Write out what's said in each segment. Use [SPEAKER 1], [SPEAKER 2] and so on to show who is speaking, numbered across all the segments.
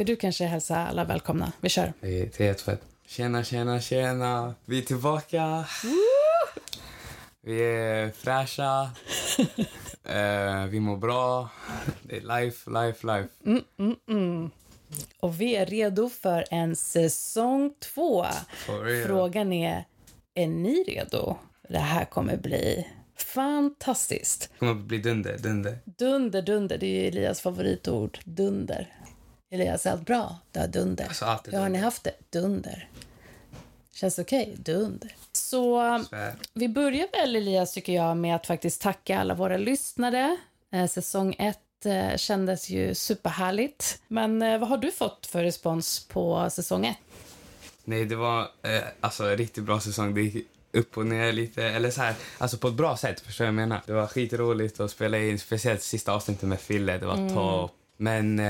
[SPEAKER 1] Ska du kanske hälsa alla välkomna? Vi kör.
[SPEAKER 2] Det är, jättefett. Tjena, tjena, tjena. Vi är tillbaka. Vi är fräscha. Eh, vi mår bra. Det är life, life, life.
[SPEAKER 1] Och vi är redo för en säsong två. Frågan är, är ni redo? Det här kommer bli fantastiskt.
[SPEAKER 2] Det kommer bli dunder, dunder.
[SPEAKER 1] Dunder, dunder, det är Elias favoritord. Dunder. Elias, allt bra? Det är dunder.
[SPEAKER 2] Alltså, allt är
[SPEAKER 1] ja, har ni haft det? Dunder. Känns okej? Dunder. Så
[SPEAKER 2] Svär.
[SPEAKER 1] vi börjar väl, Elias, tycker jag, med att faktiskt tacka alla våra lyssnare. Eh, säsong ett eh, kändes ju superhärligt. Men eh, vad har du fått för respons på säsong ett?
[SPEAKER 2] Nej, det var eh, alltså en riktigt bra säsong. Det gick upp och ner lite, eller så här, alltså på ett bra sätt. Förstår du jag menar? Det var skitroligt att spela in, speciellt sista avsnittet med Fille. Det var topp. Men eh,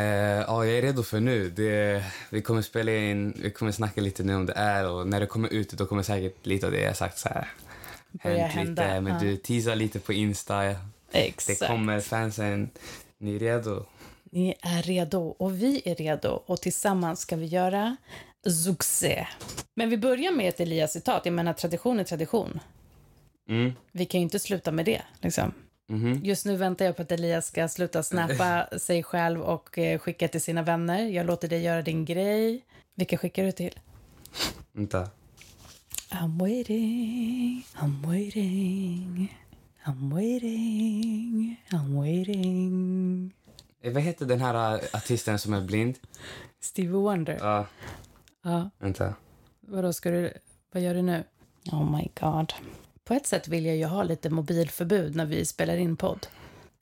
[SPEAKER 2] ja, jag är redo för nu. Det, vi kommer spela in, vi kommer snacka lite nu om det är och när det kommer ut då kommer säkert lite av det jag sagt så här hänt
[SPEAKER 1] hända,
[SPEAKER 2] lite. Men
[SPEAKER 1] ja.
[SPEAKER 2] du teasar lite på Insta. Det
[SPEAKER 1] Exakt.
[SPEAKER 2] kommer fansen. Ni är redo?
[SPEAKER 1] Ni är redo och vi är redo och tillsammans ska vi göra succé. Men vi börjar med ett Elias-citat. Jag menar, tradition är tradition.
[SPEAKER 2] Mm.
[SPEAKER 1] Vi kan ju inte sluta med det. Liksom.
[SPEAKER 2] Mhm.
[SPEAKER 1] Just nu väntar jag på att Elias ska sluta snappa sig själv och eh, skicka till sina vänner. Jag låter dig göra din grej. Vilka skickar du till?
[SPEAKER 2] Vänta.
[SPEAKER 1] I'm waiting, I'm waiting, I'm waiting, I'm waiting.
[SPEAKER 2] Eh, Vad heter den här eh, artisten som är blind?
[SPEAKER 1] Stevie Wonder.
[SPEAKER 2] Ja,
[SPEAKER 1] Ja.
[SPEAKER 2] vänta.
[SPEAKER 1] Vadå, ska du... Vad gör du nu? Oh my god. På ett sätt vill jag ju ha lite mobilförbud när vi spelar in podd.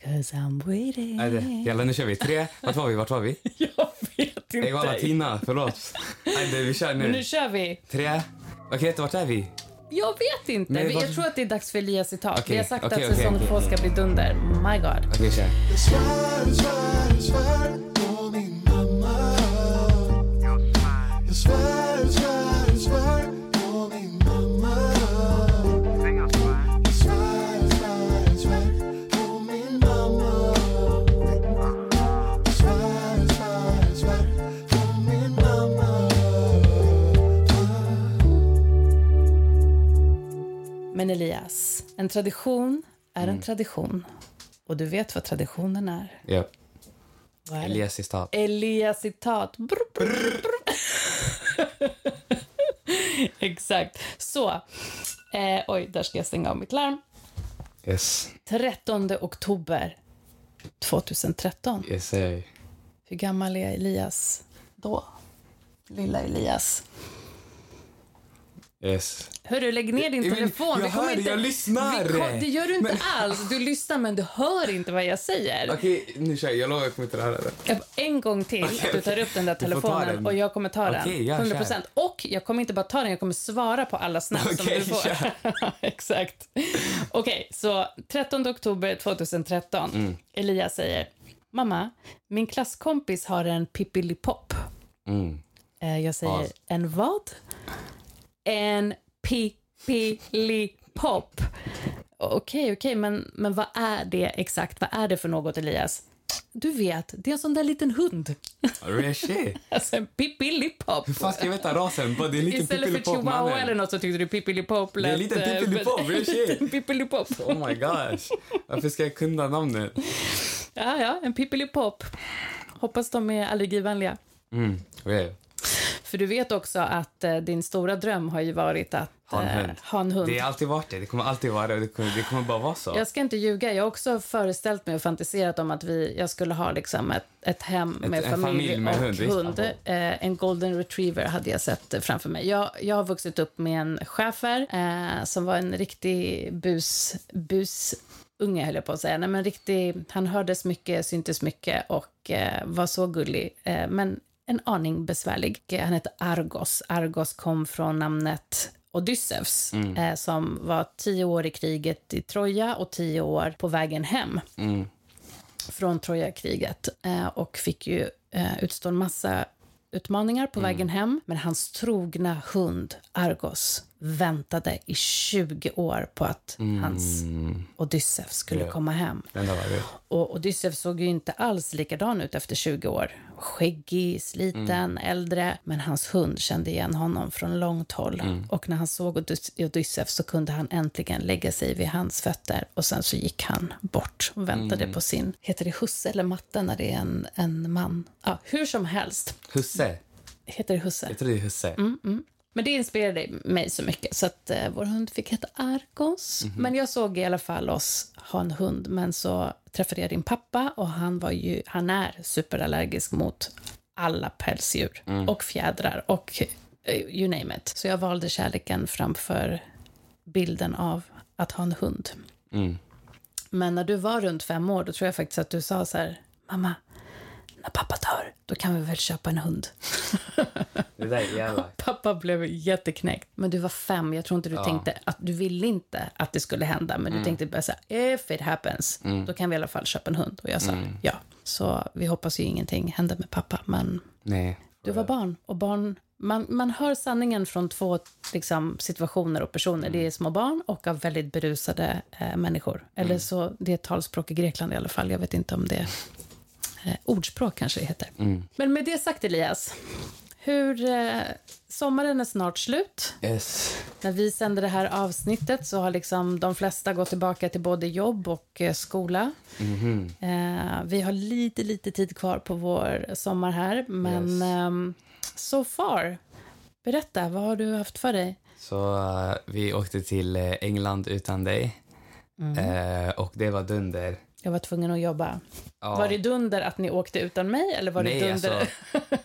[SPEAKER 1] Cause I'm waiting.
[SPEAKER 2] Nej, det- nu kör vi. Tre. Vart var vi? Vart var vi?
[SPEAKER 1] Jag vet
[SPEAKER 2] Ey, walla,
[SPEAKER 1] inte.
[SPEAKER 2] Tina. Förlåt. Nej, det, vi kör
[SPEAKER 1] Men nu
[SPEAKER 2] nu.
[SPEAKER 1] kör vi.
[SPEAKER 2] Tre. Okej, vart är vi?
[SPEAKER 1] Jag vet inte.
[SPEAKER 2] Men
[SPEAKER 1] Vi-
[SPEAKER 2] vad-
[SPEAKER 1] Jag tror att det är dags för Elias citat.
[SPEAKER 2] Okej,
[SPEAKER 1] Vi har sagt
[SPEAKER 2] okej,
[SPEAKER 1] att
[SPEAKER 2] okej,
[SPEAKER 1] säsong
[SPEAKER 2] okej.
[SPEAKER 1] två ska bli dunder. My god.
[SPEAKER 2] Okej, kör.
[SPEAKER 1] Men Elias, en tradition är
[SPEAKER 2] Mm.
[SPEAKER 1] en tradition. Och du vet vad traditionen är.
[SPEAKER 2] Ja.
[SPEAKER 1] Vad är?
[SPEAKER 2] Elias citat.
[SPEAKER 1] Elias citat. Brr, brr, brr. Exakt. Så. Eh, oj, där ska jag stänga av mitt larm.
[SPEAKER 2] Yes.
[SPEAKER 1] 13 oktober 2013.
[SPEAKER 2] Yes.
[SPEAKER 1] Hur gammal är Elias då? Lilla Elias.
[SPEAKER 2] Yes.
[SPEAKER 1] Hörru, lägg ner din
[SPEAKER 2] Men,
[SPEAKER 1] telefon.
[SPEAKER 2] jag hör det, jag lyssnar.
[SPEAKER 1] Vi det gör du inte
[SPEAKER 2] Men-
[SPEAKER 1] alls. Du lyssnar, men du hör inte vad jag säger.
[SPEAKER 2] Okej, nu kör jag. Jag lovar jag kommer inte höra det.
[SPEAKER 1] En gång till att du tar upp den där telefonen
[SPEAKER 2] den.
[SPEAKER 1] och jag kommer ta den.
[SPEAKER 2] Okej, ja,
[SPEAKER 1] 100%. Och jag kommer inte bara ta den, jag kommer svara på alla snaps som du får. Exakt. Okej, så 13 oktober 2013.
[SPEAKER 2] Mm.
[SPEAKER 1] Elias säger, mamma, min klasskompis har en pippilipop.
[SPEAKER 2] Mm.
[SPEAKER 1] Eh, Jag säger,
[SPEAKER 2] Paus.
[SPEAKER 1] en vad? En pippilipop. Okej, okej, men, men vad är det exakt? Vad är det för något, Elias? Du vet, det är en sån där liten hund.
[SPEAKER 2] Real shit.
[SPEAKER 1] Alltså en pippilipop.
[SPEAKER 2] Hur fan ska jag veta rasen? Bara, Det är en liten
[SPEAKER 1] Istället för chihuahua eller något så tyckte du pippilipop
[SPEAKER 2] är en liten
[SPEAKER 1] lät, eh,
[SPEAKER 2] pippilipop,
[SPEAKER 1] pippilipop.
[SPEAKER 2] Oh my gosh. Varför ska jag kunna namnet?
[SPEAKER 1] Ja, ja, en pippilipop. Hoppas de är allergivänliga.
[SPEAKER 2] Mm. Real.
[SPEAKER 1] För du vet också att eh, din stora dröm har ju varit att
[SPEAKER 2] Ha en
[SPEAKER 1] eh,
[SPEAKER 2] hund.
[SPEAKER 1] ha en hund.
[SPEAKER 2] Det har alltid varit det. Det kommer alltid vara det. Det kommer, det kommer bara vara så.
[SPEAKER 1] Jag ska inte ljuga, jag har också föreställt mig och fantiserat om att vi, jag skulle ha liksom ett, ett hem
[SPEAKER 2] Ett-
[SPEAKER 1] med
[SPEAKER 2] en
[SPEAKER 1] familj,
[SPEAKER 2] familj med
[SPEAKER 1] och
[SPEAKER 2] hund,
[SPEAKER 1] hund. Eh, en golden retriever hade jag sett eh, framför mig. Jag, jag har vuxit upp med en schäfer eh, som var en riktig bus, busunge, höll jag på att säga. Nej, men riktig, han hördes mycket, syntes mycket och eh, var så gullig. Eh, men en aning besvärlig. Han hette Argos. Argos kom från namnet Odysseus, eh, som var tio år i kriget i Troja och tio år på vägen hem
[SPEAKER 2] Mm.
[SPEAKER 1] från Trojakriget eh, och fick ju eh, utstå en massa utmaningar på vägen hem. Men hans trogna hund Argos väntade i 20 år på att hans Odysseus skulle
[SPEAKER 2] Ja.
[SPEAKER 1] komma hem. Och Odysseus såg ju inte alls likadan ut efter 20 år. Skäggig, sliten, äldre. Men hans hund kände igen honom från långt håll. Och när han såg Odys- Odysseus så kunde han äntligen lägga sig vid hans fötter. Och sen så gick han bort och väntade på sin, heter det husse eller matte när det är en, en man? Ja, hur som helst.
[SPEAKER 2] Husse.
[SPEAKER 1] Heter det husse?
[SPEAKER 2] Jag tror det är husse.
[SPEAKER 1] Men det inspirerade mig så mycket så att eh, vår hund fick heta Argos. Men jag såg i alla fall oss ha en hund. Men så träffade jag din pappa och han, var ju, han är superallergisk mot alla pälsdjur och fjädrar och eh, you name it. Så jag valde kärleken framför bilden av att ha en hund.
[SPEAKER 2] Mm.
[SPEAKER 1] Men när du var runt fem år, då tror jag faktiskt att du sa så här, mamma, när pappa dör, då kan vi väl köpa en hund.
[SPEAKER 2] Det där är.
[SPEAKER 1] Pappa blev jätteknäckt. Men du var fem. Jag tror inte du tänkte att du ville inte att det skulle hända. Men du tänkte bara så här, if it happens, då kan vi i alla fall köpa en hund. Och jag sa ja. Så vi hoppas ju ingenting händer med pappa. Men
[SPEAKER 2] Nej.
[SPEAKER 1] du var barn. Och barn, man, man hör sanningen från två liksom, situationer och personer. Det är små barn och av väldigt berusade eh, människor. Eller så, det är talspråk i Grekland i alla fall. Jag vet inte om det eh, ordspråk kanske det heter. Men med det sagt Elias, hur... Eh, sommaren är snart slut.
[SPEAKER 2] Yes.
[SPEAKER 1] När vi sänder det här avsnittet så har liksom de flesta gått tillbaka till både jobb och eh, skola.
[SPEAKER 2] Mhm.
[SPEAKER 1] Eh, vi har lite, lite tid kvar på vår sommar här, men
[SPEAKER 2] Yes.
[SPEAKER 1] ehm, so far. Berätta, vad har du haft för dig?
[SPEAKER 2] Så eh, vi åkte till eh, England utan dig. Eh, och det var dunder.
[SPEAKER 1] Jag var tvungen att jobba.
[SPEAKER 2] Ja.
[SPEAKER 1] Var det dunder att ni åkte utan mig, eller var det
[SPEAKER 2] Nej,
[SPEAKER 1] dunder?
[SPEAKER 2] alltså,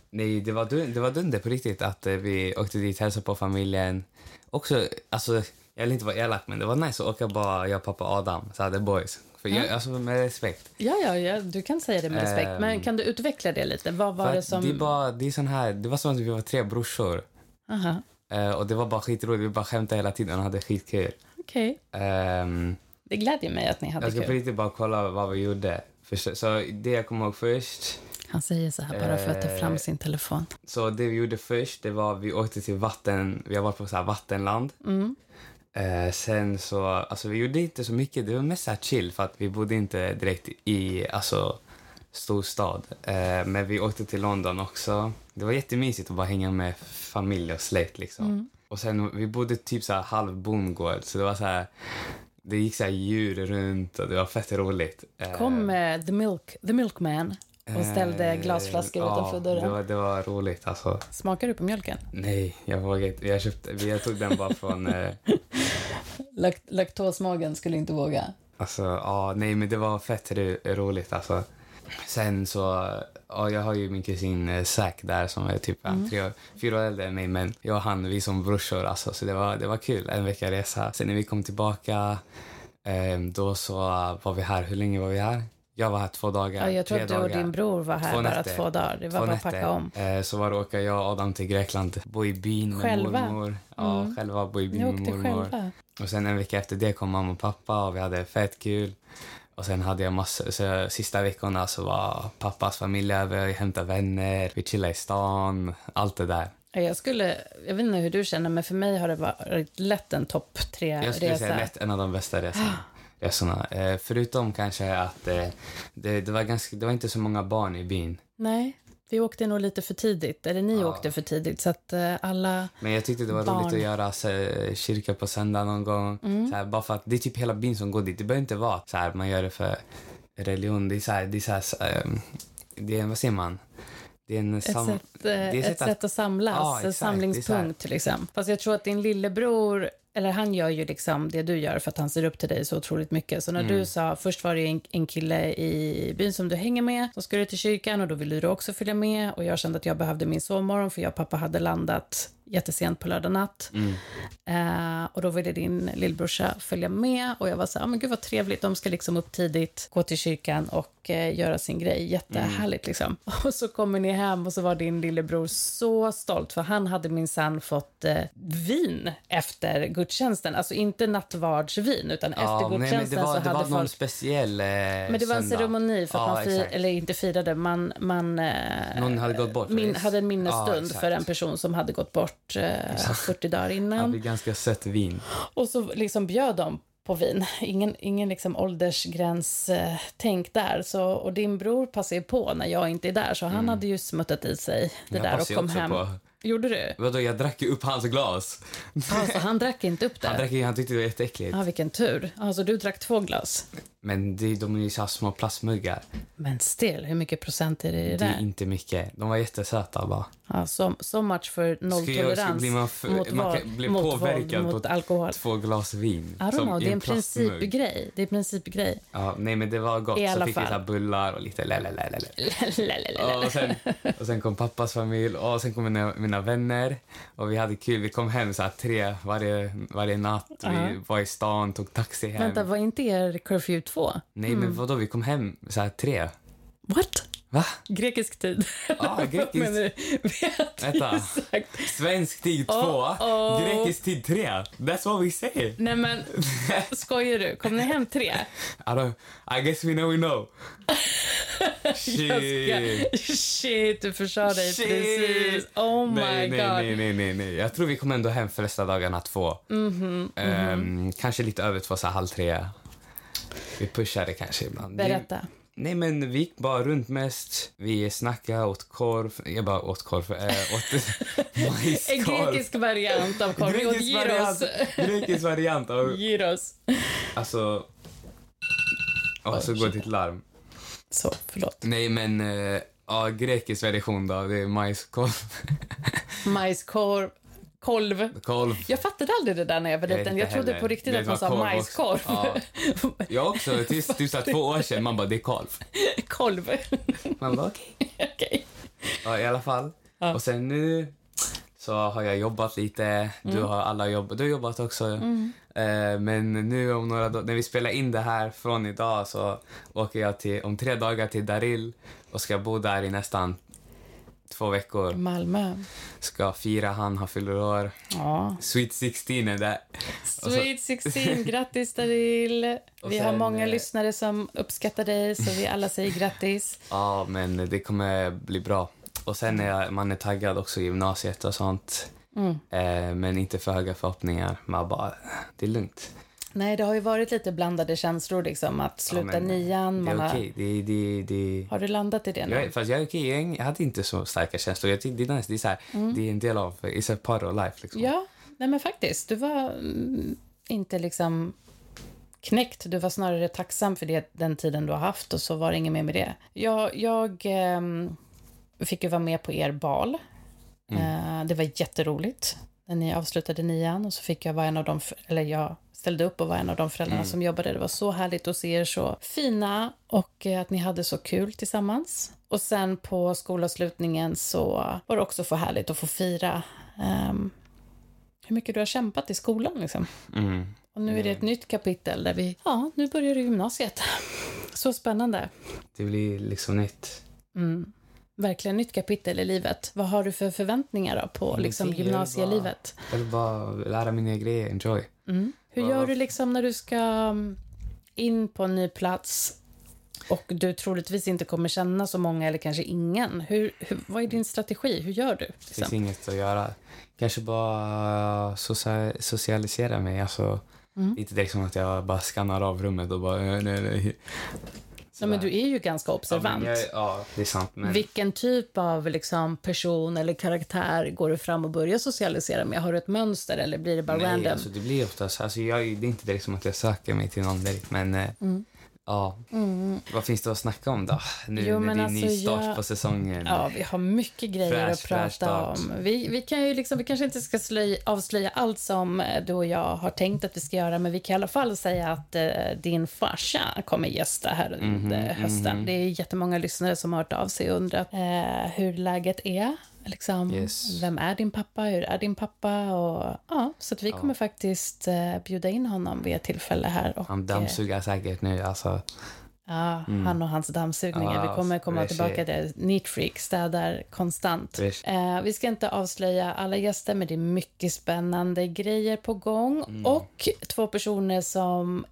[SPEAKER 2] nej, det var, dun- det var dunder på riktigt att eh, vi åkte dit, hälsade på familjen. Också, alltså, jag vill inte vara elak, men det var nice att åka bara jag, pappa och Adam, så the boys. För jag, alltså med respekt.
[SPEAKER 1] Ja, ja, ja, du kan säga det med respekt.
[SPEAKER 2] Ehm,
[SPEAKER 1] Men kan du utveckla det lite? Vad var det som...
[SPEAKER 2] det, bara, det är sån här, det var som att vi var tre brorsor.
[SPEAKER 1] Aha,
[SPEAKER 2] Eh, och det var bara skitroligt, vi bara skämtade hela tiden och hade skitkul.
[SPEAKER 1] okej.
[SPEAKER 2] Ehm,
[SPEAKER 1] Det glädjer mig att ni hade
[SPEAKER 2] jag ska på
[SPEAKER 1] kul.
[SPEAKER 2] riktigt bara kolla vad vi gjorde. Så det jag kommer ihåg först,
[SPEAKER 1] Han säger så här bara för att ta fram
[SPEAKER 2] Eh,
[SPEAKER 1] sin telefon.
[SPEAKER 2] så det vi gjorde först, det var vi åkte till vatten, vi har varit på så här vattenland.
[SPEAKER 1] Mm.
[SPEAKER 2] Eh, sen så, alltså vi gjorde inte så mycket, det var mest så chill för att vi bodde inte direkt i, alltså storstad. Eh, men vi åkte till London också. Det var jättemysigt att bara hänga med familj och släkt liksom.
[SPEAKER 1] Mm.
[SPEAKER 2] Och sen, vi bodde typ så här halv bondgård, så det var så här, det gick så här djur runt och det var fett roligt.
[SPEAKER 1] Kom eh, the, milk, the Milkman och ställde
[SPEAKER 2] eh,
[SPEAKER 1] glasflaskor utanför
[SPEAKER 2] ja,
[SPEAKER 1] dörren.
[SPEAKER 2] Det var, det var roligt alltså.
[SPEAKER 1] Smakar du på mjölken?
[SPEAKER 2] Nej, jag vågar inte. Jag, köpte, jag tog den bara från... Eh,
[SPEAKER 1] Lakt laktosmagen skulle inte våga.
[SPEAKER 2] alltså, ja, nej, men det var fett ro, roligt alltså. Sen så, ja, jag har ju min kusin eh, Zack där som är typ mm. tre, år- fyra år äldre än mig. Men jag och han, vi är som brorsor alltså, så det var, det var kul. En vecka resa. Sen när vi kom tillbaka, eh, då så var vi här. Hur länge var vi här? Jag var här två dagar,
[SPEAKER 1] Ja, jag tror att du och
[SPEAKER 2] dagar.
[SPEAKER 1] din bror var här
[SPEAKER 2] Två
[SPEAKER 1] bara
[SPEAKER 2] nätter.
[SPEAKER 1] två dagar. Det var
[SPEAKER 2] Två
[SPEAKER 1] bara att packa om.
[SPEAKER 2] Eh, så var det åka jag och Adam till Grekland, bo i byn med
[SPEAKER 1] Själva?
[SPEAKER 2] mormor. Ja,
[SPEAKER 1] Mm.
[SPEAKER 2] själva bo i byn med mormor.
[SPEAKER 1] själva.
[SPEAKER 2] Och sen en vecka efter det kom mamma och pappa och vi hade fett kul. Och sen hade jag massor, så sista veckorna så var pappas familj över, jag hämtade vänner, vi chillade i stan, allt det där.
[SPEAKER 1] Jag, skulle, jag vet inte hur du känner, men för mig har det varit lätt en topp
[SPEAKER 2] Jag
[SPEAKER 1] tre-resa.
[SPEAKER 2] skulle säga lätt en av de bästa resorna. resorna. Eh, förutom kanske att eh, det, det, var ganska, det var inte så många barn i byn.
[SPEAKER 1] Nej, vi åkte nog lite för tidigt. Eller ni
[SPEAKER 2] Ja.
[SPEAKER 1] åkte för tidigt. Så att eh, alla...
[SPEAKER 2] Men jag tyckte det var
[SPEAKER 1] Barn.
[SPEAKER 2] roligt att göra så, här, kyrka på söndag någon gång. Så här, bara för att det är typ hela byn som går dit. Det behöver inte vara så här, man gör det för religion. Det är så här, det är så här, så, ehm, det är, vad säger man? Det är
[SPEAKER 1] Ett, sätt, eh,
[SPEAKER 2] är
[SPEAKER 1] ett sätt, att samlas,
[SPEAKER 2] Ja,
[SPEAKER 1] en
[SPEAKER 2] exakt. Det
[SPEAKER 1] samlingspunkt. Liksom. Fast jag tror att din lillebror, eller han gör ju liksom det du gör för att han ser upp till dig så otroligt mycket. Så när
[SPEAKER 2] Mm.
[SPEAKER 1] du sa, först var det en, en kille i byn som du hänger med, så skulle du till kyrkan och då ville du också följa med. Och jag kände att jag behövde min sovmorgon för jag och pappa hade landat jättesent på lördag natt.
[SPEAKER 2] Mm.
[SPEAKER 1] Eh, och då ville din lillbrorsa följa med och jag var så här, "Ah, men gud vad trevligt, de ska liksom upp tidigt, gå till kyrkan och eh, göra sin grej, jättehärligt liksom. Och så kommer ni hem och så var din lillebror så stolt för han hade minsann fått eh, vin efter gudstjänsten, alltså inte nattvardsvin utan efter
[SPEAKER 2] Ja, nej, men
[SPEAKER 1] gudstjänsten
[SPEAKER 2] det var,
[SPEAKER 1] så
[SPEAKER 2] det var
[SPEAKER 1] hade
[SPEAKER 2] någon
[SPEAKER 1] folk
[SPEAKER 2] speciell eh,
[SPEAKER 1] men det var en ceremoni för att
[SPEAKER 2] ja,
[SPEAKER 1] man fir, eller inte firade, man, man eh,
[SPEAKER 2] Någon hade gått bort.
[SPEAKER 1] min, hade en minnesstund
[SPEAKER 2] Ja,
[SPEAKER 1] för en person som hade gått bort bort eh, 40 dagar innan.
[SPEAKER 2] är ganska sött vin.
[SPEAKER 1] Och så liksom bjöd de på vin. Ingen, ingen liksom åldersgräns eh, där. Så, och din bror passade ju på när jag inte är där, så han hade ju smuttat i sig det
[SPEAKER 2] Mm. Jag
[SPEAKER 1] där och kom hem.
[SPEAKER 2] på.
[SPEAKER 1] Gjorde du?
[SPEAKER 2] Vadå, jag drack ju upp hans glas.
[SPEAKER 1] Alltså, han drack inte upp det?
[SPEAKER 2] Han, drack, han tyckte det var jätteäckligt.
[SPEAKER 1] Ja, vilken tur. Alltså, du drack två glas.
[SPEAKER 2] Men det, de är ju så små plastmuggar.
[SPEAKER 1] Men still, hur mycket procent är det i det
[SPEAKER 2] Det är inte mycket. De var jättesöta bara.
[SPEAKER 1] Ja, so, so much för nolltolerans
[SPEAKER 2] bli man
[SPEAKER 1] mot,
[SPEAKER 2] man kan bli
[SPEAKER 1] mot,
[SPEAKER 2] påverkad
[SPEAKER 1] våld,
[SPEAKER 2] på
[SPEAKER 1] mot alkohol.
[SPEAKER 2] Två glas vin.
[SPEAKER 1] I don't know, det är en principgrej. Det är en principgrej.
[SPEAKER 2] Ja, nej men det var gott.
[SPEAKER 1] I
[SPEAKER 2] så
[SPEAKER 1] alla
[SPEAKER 2] fick vi så
[SPEAKER 1] fall.
[SPEAKER 2] bullar och lite. Lalalala. och, sen, och sen kom pappas familj och sen kom mina, mina vänner. Och vi hade kul. Vi kom hem så här tre varje, varje natt.
[SPEAKER 1] Ja.
[SPEAKER 2] Vi var i stan, tog taxi hem.
[SPEAKER 1] Vänta, var inte er curfew två?
[SPEAKER 2] Nej men vadå, vi kom hem så här tre.
[SPEAKER 1] What?
[SPEAKER 2] Va?
[SPEAKER 1] Grekisk tid?
[SPEAKER 2] Ja, grekisk- Vänta. Svensk tid två,
[SPEAKER 1] Oh, oh.
[SPEAKER 2] grekisk tid tre. That's what we say.
[SPEAKER 1] Nej men, skojar du? Kom ni hem tre?
[SPEAKER 2] I, don't, I guess we know we know.
[SPEAKER 1] Jag
[SPEAKER 2] Shit.
[SPEAKER 1] ska... Shit, du försade dig
[SPEAKER 2] Shit.
[SPEAKER 1] precis. Oh my
[SPEAKER 2] nej,
[SPEAKER 1] god.
[SPEAKER 2] nej, nej, nej, nej, nej. Jag tror vi kom ändå hem flesta dagarna två.
[SPEAKER 1] Mhm,
[SPEAKER 2] Ehm, kanske lite över två, så här, halv tre. Vi pushade kanske ibland. Det-
[SPEAKER 1] Berätta.
[SPEAKER 2] Nej, men vi gick bara runt mest. Vi snackade, åt korv. Jag bara åt korv. Äh, åt
[SPEAKER 1] En
[SPEAKER 2] majskorv.
[SPEAKER 1] grekisk variant av korv. Vi åt gyros.
[SPEAKER 2] grekisk variant av...
[SPEAKER 1] Gyros.
[SPEAKER 2] Alltså... Och så går ditt larm.
[SPEAKER 1] Så, förlåt.
[SPEAKER 2] Nej, men... eh, ja, grekisk version då. Det är majskorv.
[SPEAKER 1] Majskorv. Kolv.
[SPEAKER 2] Kolv.
[SPEAKER 1] Jag fattade aldrig det där när jag var liten. Jag trodde
[SPEAKER 2] heller.
[SPEAKER 1] på riktigt att man sa
[SPEAKER 2] korv
[SPEAKER 1] majskorv.
[SPEAKER 2] Ja. Jag också. Tills så här två år sedan. Man bara, det är kolv.
[SPEAKER 1] Kolv.
[SPEAKER 2] Man bara, okej.
[SPEAKER 1] Okej.
[SPEAKER 2] Ja, i alla fall.
[SPEAKER 1] Ja.
[SPEAKER 2] Och sen nu så har jag jobbat lite. Du
[SPEAKER 1] Mm.
[SPEAKER 2] har alla jobbat. Du har jobbat också. Eh, men nu om några dagar, när vi spelar in det här från idag så åker jag till, om tre dagar till Daril och ska bo där i nästan två veckor.
[SPEAKER 1] Malmö.
[SPEAKER 2] Ska fira, han har fyller år.
[SPEAKER 1] Ja.
[SPEAKER 2] Sweet 16 är så-
[SPEAKER 1] Sweet 16, grattis Daril. Vi har
[SPEAKER 2] sen,
[SPEAKER 1] många
[SPEAKER 2] eh,
[SPEAKER 1] lyssnare som uppskattar dig, så vi alla säger grattis.
[SPEAKER 2] Ja, men det kommer bli bra. Och sen är man är taggad också i gymnasiet och sånt.
[SPEAKER 1] Mm.
[SPEAKER 2] Eh, men inte för höga förhoppningar. Man bara, det är lugnt.
[SPEAKER 1] Nej, det har ju varit lite blandade känslor, liksom, att sluta
[SPEAKER 2] men
[SPEAKER 1] nian.
[SPEAKER 2] Det är
[SPEAKER 1] har...
[SPEAKER 2] okej. Det, det, det,
[SPEAKER 1] har du landat i det nu?
[SPEAKER 2] jag, fast jag är okej. Jag, hade inte så starka känslor. Jag tyckte det är nice. Det är, så här, det är en del av, it's a part of life. Liksom.
[SPEAKER 1] Mm. Ja, nej men faktiskt. Du var mm, inte liksom knäckt. Du var snarare tacksam för det, den tiden du har haft och så var det inget mer med det. Jag, jag ehm, fick ju vara med på er bal. Eh, det var jätteroligt när ni avslutade nian och så fick jag vara en av de, eller jag ställde upp och var en av de föräldrarna som jobbade. Det var så härligt att se er så fina och eh, att ni hade så kul tillsammans. Och sen på skolavslutningen så var det också för härligt att få fira ehm, hur mycket du har kämpat i skolan. Liksom.
[SPEAKER 2] Mm.
[SPEAKER 1] Och nu är det ett nytt kapitel där vi, ja, nu börjar gymnasiet. Så spännande.
[SPEAKER 2] Det blir liksom nytt.
[SPEAKER 1] Mm. Verkligen nytt kapitel i livet. Vad har du för förväntningar på liksom,
[SPEAKER 2] jag vill
[SPEAKER 1] gymnasielivet?
[SPEAKER 2] Jag vill bara lära mig nya grejer, enjoy.
[SPEAKER 1] Mm. Hur gör du liksom när du ska mm, in på en ny plats och du troligtvis inte kommer känna så många eller kanske ingen? Hur, hur, vad är din strategi? Hur gör du?
[SPEAKER 2] Det finns
[SPEAKER 1] Liksom?
[SPEAKER 2] inget att göra. Kanske bara socia- socialisera mig. Alltså,
[SPEAKER 1] Mm.
[SPEAKER 2] Inte direkt som att jag bara skannar av rummet och bara... Nej, nej, nej.
[SPEAKER 1] Ja, men du är ju ganska
[SPEAKER 2] Ja,
[SPEAKER 1] observant.
[SPEAKER 2] men jag, ja, det är sant. Men
[SPEAKER 1] Vilken typ av liksom, person eller karaktär går du fram och börjar socialisera med? Har du ett mönster eller blir det bara
[SPEAKER 2] nej,
[SPEAKER 1] random?
[SPEAKER 2] alltså, det blir oftast... Alltså, jag, det är inte direkt som att jag söker mig till någon direkt, men... eh, Ja. Vad finns det att snacka om då? Nu
[SPEAKER 1] Mm. Jo,
[SPEAKER 2] när det är
[SPEAKER 1] alltså,
[SPEAKER 2] start
[SPEAKER 1] jag-
[SPEAKER 2] på säsongen.
[SPEAKER 1] Ja, vi har mycket grejer
[SPEAKER 2] Fresh,
[SPEAKER 1] att prata om. Vi, vi, kan ju liksom, vi kanske inte ska slöj, avslöja allt som eh, du och jag har tänkt att vi ska göra, men vi kan i alla fall säga att eh, din farsa kommer gästa här under hösten. Det är jättemånga lyssnare som har hört av sig och undrat eh, hur läget är. Liksom,
[SPEAKER 2] Yes.
[SPEAKER 1] Vem är din pappa? Hur är din pappa? Och, ja, så att vi kommer faktiskt eh, bjuda in honom vid ett tillfälle här. Och,
[SPEAKER 2] Han
[SPEAKER 1] eh,
[SPEAKER 2] dammsuger säkert nu. Alltså,
[SPEAKER 1] Ja, han och hans dammsugningar.
[SPEAKER 2] Ja,
[SPEAKER 1] vi kommer komma tillbaka till Neat Freak, städar konstant. Eh, vi ska inte avslöja alla gäster, men det är mycket spännande grejer på gång. Och två personer som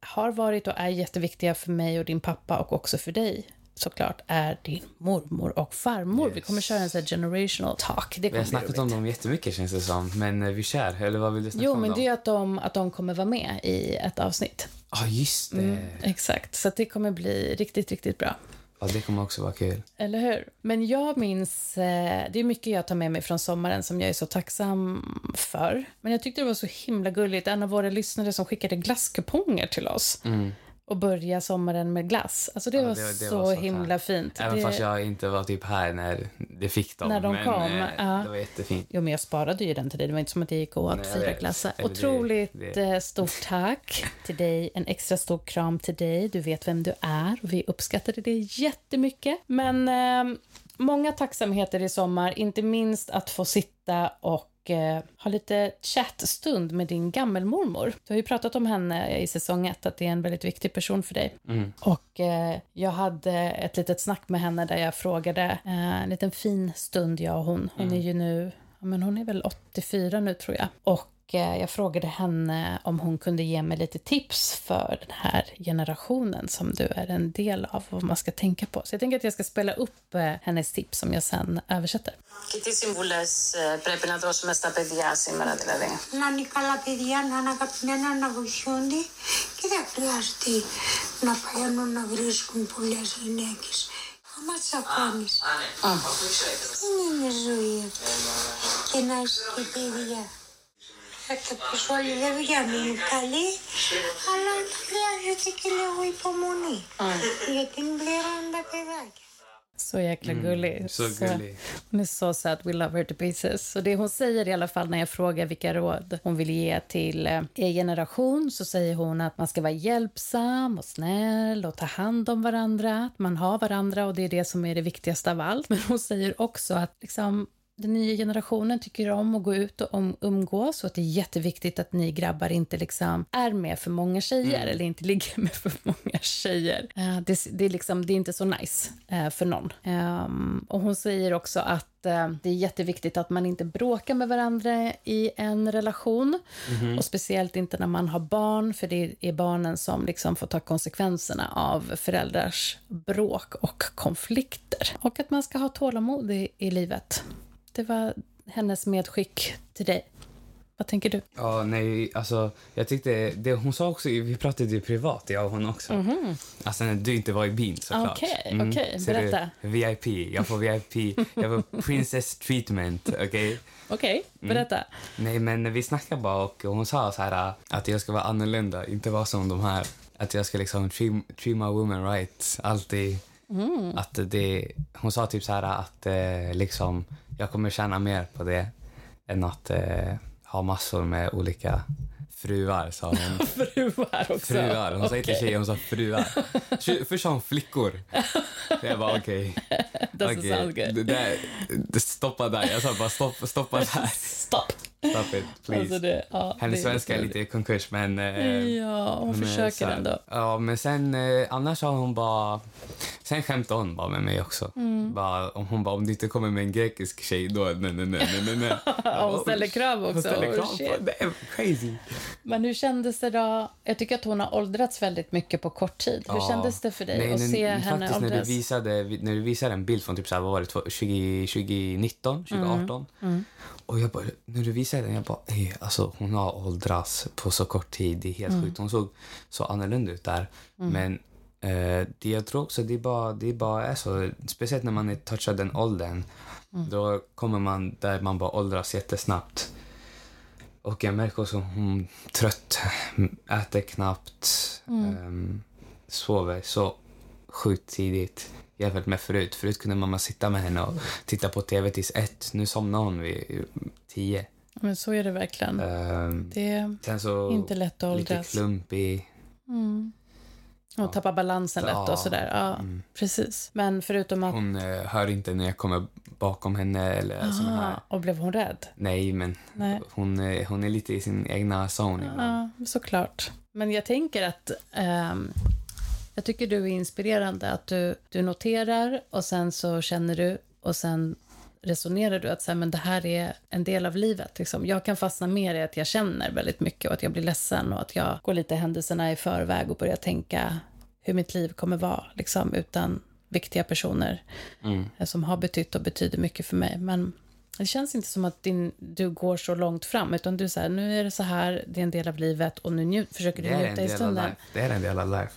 [SPEAKER 1] har varit och är jätteviktiga för mig och din pappa och också för dig. Såklart är din mormor och farmor. Vi kommer köra en sån generational talk. Det
[SPEAKER 2] Vi har snackat
[SPEAKER 1] roligt.
[SPEAKER 2] om dem jättemycket känns det som. Men eh, vi kör. Eller vad vill du snacka
[SPEAKER 1] Jo,
[SPEAKER 2] om
[SPEAKER 1] men
[SPEAKER 2] dem?
[SPEAKER 1] det är att de, att de kommer vara med i ett avsnitt.
[SPEAKER 2] Ja, just det.
[SPEAKER 1] Mm. Exakt, så det kommer bli riktigt, riktigt bra.
[SPEAKER 2] Ja, det kommer också vara kul.
[SPEAKER 1] Eller hur? Men jag minns, eh, det är mycket jag tar med mig från sommaren som jag är så tacksam för. Men jag tyckte det var så himla gulligt, en av våra lyssnare som skickade glasskuponger till oss. Och börja sommaren med glass. Alltså det.
[SPEAKER 2] Ja,
[SPEAKER 1] var,
[SPEAKER 2] det- det
[SPEAKER 1] så
[SPEAKER 2] var så
[SPEAKER 1] himla
[SPEAKER 2] tack.
[SPEAKER 1] fint.
[SPEAKER 2] Även
[SPEAKER 1] det...
[SPEAKER 2] fast jag inte var typ här när det fick dem.
[SPEAKER 1] När de
[SPEAKER 2] men,
[SPEAKER 1] kom,
[SPEAKER 2] eh. Det var jättefint.
[SPEAKER 1] Jo, men jag sparade ju den till dig. Det var inte som att jag gick och åt fyra glassar. Otroligt
[SPEAKER 2] det-
[SPEAKER 1] eh, stort tack till dig. En extra stor kram till dig. Du vet vem du är och vi uppskattade det jättemycket. Men eh, många tacksamheter i sommar, inte minst att få sitta och eh, ha lite chattstund med din gammelmormor. Du har ju pratat om henne i säsong ett, att det är en väldigt viktig person för dig.
[SPEAKER 2] Mm.
[SPEAKER 1] Och eh, jag hade ett litet snack med henne där jag frågade, eh, en liten fin stund jag och hon. Hon är ju nu, men hon är väl 84 nu tror jag. Och jag frågade henne om hon kunde ge mig lite tips för den här generationen som du är en del av och vad man ska tänka på. Så jag tänker att jag ska spela upp eh, hennes tips som jag sen översätter.
[SPEAKER 3] Και τι συμβουλές ε, πρέπει να δώσουμε στα παιδιά σήμερα δηλαδή.
[SPEAKER 4] να είναι καλά παιδιά, να είναι αγαπημένα, να βοηθούνται και δεν χρειάζεται να πηγαίνουν να βρίσκουν πολλές γυναίκες. Άμα τσακώνεις. Δεν είναι ζωή αυτή. Και να είσαι και παιδιά. Как-то пошла деревьями укали, а лантхляже текили помони. Я тем блеранда певать.
[SPEAKER 1] Så jäkla mm, gullig.
[SPEAKER 2] Mm, så gullig.
[SPEAKER 1] Så, hon är så söt. We love her to pieces. Så det hon säger i alla fall när jag frågar vilka råd hon vill ge till eh, er generation så säger hon att man ska vara hjälpsam och snäll och ta hand om varandra. Att man har varandra och det är det som är det viktigaste av allt. Men hon säger också att liksom, den nya generationen tycker om att gå ut och om, umgås och att det är jätteviktigt att ni grabbar inte liksom är med för många tjejer eller inte ligger med för många tjejer. Eh, det, det, är liksom, det är inte så nice eh, för någon. Ehm, och hon säger också att eh, det är jätteviktigt att man inte bråkar med varandra i en relation. Och speciellt inte när man har barn, för det är barnen som liksom får ta konsekvenserna av föräldrars bråk och konflikter. Och att man ska ha tålamod i, i livet. Det var hennes medskick till dig. Vad tänker du?
[SPEAKER 2] Ja, nej, alltså jag tyckte, det hon sa också, vi pratade ju privat, jag och hon också. Alltså när du inte var i bin såklart.
[SPEAKER 1] Okej, okej,
[SPEAKER 2] ser du?
[SPEAKER 1] berätta.
[SPEAKER 2] VIP, jag får VIP, jag får princess treatment, okej?
[SPEAKER 1] Okej, berätta.
[SPEAKER 2] Nej, men vi snackade bara och hon sa så här att jag ska vara annorlunda, inte vara som de här. Att jag ska liksom treat my women right, alltid. Att det, hon sa typ så här att eh, liksom, jag kommer tjäna mer på det än att eh, ha massor med olika fruar, sa hon.
[SPEAKER 1] Fruar också.
[SPEAKER 2] Fruar. Hon sa inte tjejer, hon sa fruar. Först sa hon flickor. Jag bara okej. Det där, det stoppa där. Jag sa bara stopp, stoppa där.
[SPEAKER 1] Stopp.
[SPEAKER 2] Stop it, please.
[SPEAKER 1] Alltså det, ja,
[SPEAKER 2] Hennes svenska är lite i konkurs, men... eh,
[SPEAKER 1] Ja, hon
[SPEAKER 2] men,
[SPEAKER 1] försöker
[SPEAKER 2] så
[SPEAKER 1] ändå.
[SPEAKER 2] Ja, men sen eh, annars har hon bara... Sen skämtade hon bara med mig också.
[SPEAKER 1] Mm.
[SPEAKER 2] Bara, om hon bara, om du inte kommer med en grekisk tjej, då... Nej, nej, nej, nej, nej,
[SPEAKER 1] hon ställer krav också.
[SPEAKER 2] Hon ställer
[SPEAKER 1] Oh,
[SPEAKER 2] krav på Det är crazy.
[SPEAKER 1] Men hur kändes det då? Jag tycker att hon har åldrats väldigt mycket på kort tid. Hur
[SPEAKER 2] Ja.
[SPEAKER 1] kändes det för dig
[SPEAKER 2] Nej,
[SPEAKER 1] att
[SPEAKER 2] nej,
[SPEAKER 1] se
[SPEAKER 2] nej,
[SPEAKER 1] henne
[SPEAKER 2] faktiskt, när du,
[SPEAKER 1] åldras?
[SPEAKER 2] visade, när du visade en bild från typ så här, vad var det, två- 20, 2019, 2018.
[SPEAKER 1] Mm.
[SPEAKER 2] Och jag bara, när du visade den, jag bara, "Ey, alltså hon har åldrats på så kort tid. Det är helt
[SPEAKER 1] Mm.
[SPEAKER 2] sjukt. Hon såg så annorlunda ut där. Men eh, det jag tror också, det är bara, det är bara är så. Speciellt när man är touchad den åldern.
[SPEAKER 1] Mm.
[SPEAKER 2] Då kommer man där man bara åldras jättesnabbt. Och jag märker också hon är trött, äter knappt, ehm, sover så sjukt tidigt jämfört med förut. Förut kunde mamma sitta med henne och titta på tv tills ett. Nu somnar hon vid tio.
[SPEAKER 1] Men så är det verkligen.
[SPEAKER 2] Ehm,
[SPEAKER 1] Det är inte lätt att
[SPEAKER 2] lite
[SPEAKER 1] åldras.
[SPEAKER 2] klumpig.
[SPEAKER 1] Och tappa balansen lätt
[SPEAKER 2] Ja.
[SPEAKER 1] och sådär. Ja, precis. Men förutom att...
[SPEAKER 2] Hon eh, hör inte när jag kommer bakom henne eller såna här.
[SPEAKER 1] Ah, och blev hon rädd?
[SPEAKER 2] Nej, men
[SPEAKER 1] Nej.
[SPEAKER 2] Hon, eh, hon är lite i sin egna ibland.
[SPEAKER 1] Ja, såklart. Men jag tänker att ehm, jag tycker du är inspirerande att du, du noterar och sen så känner du och sen resonerar du att så här, men det här är en del av livet. Liksom. Jag kan fastna mer i att jag känner väldigt mycket och att jag blir ledsen och att jag går lite händelserna i förväg och börjar tänka hur mitt liv kommer vara liksom, utan viktiga personer
[SPEAKER 2] Mm.
[SPEAKER 1] eh, som har betytt och betyder mycket för mig. Men det känns inte som att din, du går så långt fram, utan du säger nu är det så här, det är en del av livet och nu njut, försöker du
[SPEAKER 2] Det är en
[SPEAKER 1] njuta i
[SPEAKER 2] del av
[SPEAKER 1] stunden.
[SPEAKER 2] life. Det är en del av life.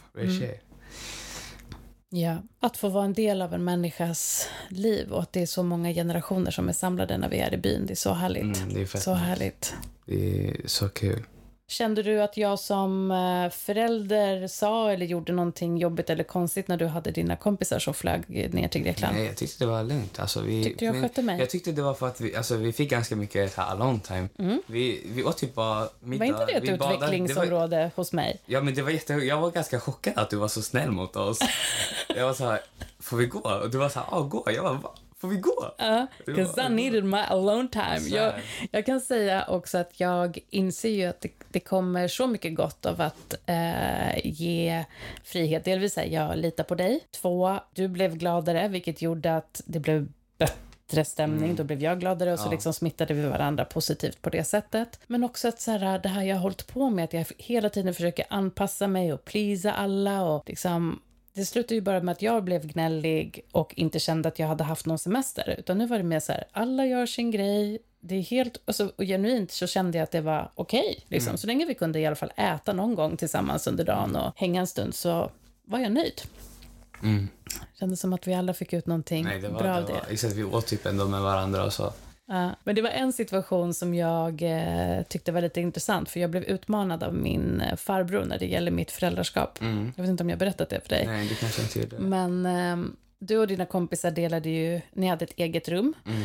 [SPEAKER 1] Ja, att få vara en del av en människas liv och att det är så många generationer som är samlade när vi är i byn. Det är så härligt.
[SPEAKER 2] Mm, det är
[SPEAKER 1] så härligt.
[SPEAKER 2] Det är så kul.
[SPEAKER 1] Kände du att jag som eh, förälder sa eller gjorde någonting jobbigt eller konstigt när du hade dina kompisar som flög ner till Grekland?
[SPEAKER 2] Nej, jag tyckte det var lugnt. Alltså, vi,
[SPEAKER 1] Tyckte jag skötte mig?
[SPEAKER 2] Jag tyckte det var för att vi, alltså, vi fick ganska mycket så här, alone time. Vi, vi åt typ bara middag.
[SPEAKER 1] Mm. Var inte det ett
[SPEAKER 2] vi
[SPEAKER 1] utvecklingsområde
[SPEAKER 2] var,
[SPEAKER 1] hos mig?
[SPEAKER 2] ja, men det var jätte, jag var ganska chockad att du var så snäll mot oss. jag var så här, får vi gå? Och du var så här, ja, gå. Jag bara, va? Får vi gå?
[SPEAKER 1] Ja, because
[SPEAKER 2] var-
[SPEAKER 1] I needed my alone time. Jag,
[SPEAKER 2] här.
[SPEAKER 1] jag kan säga också att jag inser ju att det, det kommer så mycket gott av att eh, ge frihet. Delvis är jag litar på dig. Två, du blev gladare, vilket gjorde att det blev bättre stämning. Då blev jag gladare och så
[SPEAKER 2] Ja.
[SPEAKER 1] liksom smittade vi varandra positivt på det sättet. Men också att så här, det här jag har hållit på med, att jag hela tiden försöker anpassa mig och pleasa alla och liksom det slutade ju bara med att jag blev gnällig och inte kände att jag hade haft någon semester. Utan nu var det mer så här, alla gör sin grej. Det är helt, alltså, och genuint så kände jag att det var okej. liksom. Så länge vi kunde i alla fall äta någon gång tillsammans under dagen och hänga en stund så var jag nöjd.
[SPEAKER 2] Mm.
[SPEAKER 1] Kändes som att vi alla fick ut någonting
[SPEAKER 2] Nej, det var,
[SPEAKER 1] bra av
[SPEAKER 2] det
[SPEAKER 1] det.
[SPEAKER 2] var, exakt, vi åt typ ändå med varandra och så.
[SPEAKER 1] Ja, men det var en situation som jag eh, tyckte var lite intressant, för jag blev utmanad av min eh, farbror när det gäller mitt föräldraskap.
[SPEAKER 2] Mm.
[SPEAKER 1] Jag vet inte om jag berättat det för dig.
[SPEAKER 2] Nej, det kanske inte gjorde.
[SPEAKER 1] Men eh, du och dina kompisar delade ju, ni hade ett eget rum.
[SPEAKER 2] Mm.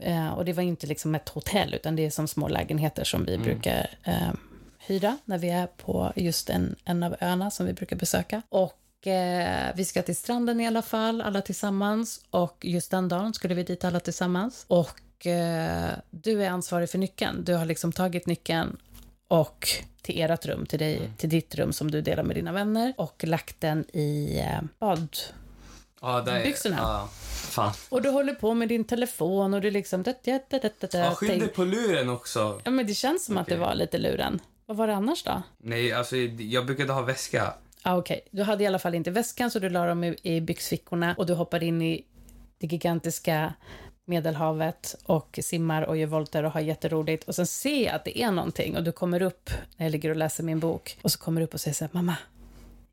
[SPEAKER 1] Eh, och det var inte liksom ett hotell, utan det är som små lägenheter som vi
[SPEAKER 2] Mm.
[SPEAKER 1] brukar eh, hyra när vi är på just en, en av öarna som vi brukar besöka. Och vi ska till stranden i alla fall, alla tillsammans. Och just den dagen skulle vi dit alla tillsammans. Och eh, du är ansvarig för nyckeln. Du har liksom tagit nyckeln och till ert rum, till, dig, till ditt rum som du delar med dina vänner och lagt den i eh, bad,
[SPEAKER 2] Ja, där,
[SPEAKER 1] byxorna.
[SPEAKER 2] Ja, fan.
[SPEAKER 1] och du håller på med din telefon och du liksom... Det, det, det, det, det,
[SPEAKER 2] Ja, skyll dig på luren också.
[SPEAKER 1] ja, men det känns som att det var lite luren. Vad var det annars då?
[SPEAKER 2] Nej, alltså jag brukade ha väska.
[SPEAKER 1] Ah, Okej, du hade i alla fall inte väskan så du la dem i, i byxfickorna och du hoppar in i det gigantiska Medelhavet och simmar och gör volter och har jätteroligt. Och sen ser jag att det är någonting och du kommer upp när jag ligger och läser min bok och så kommer du upp och säger så här, mamma,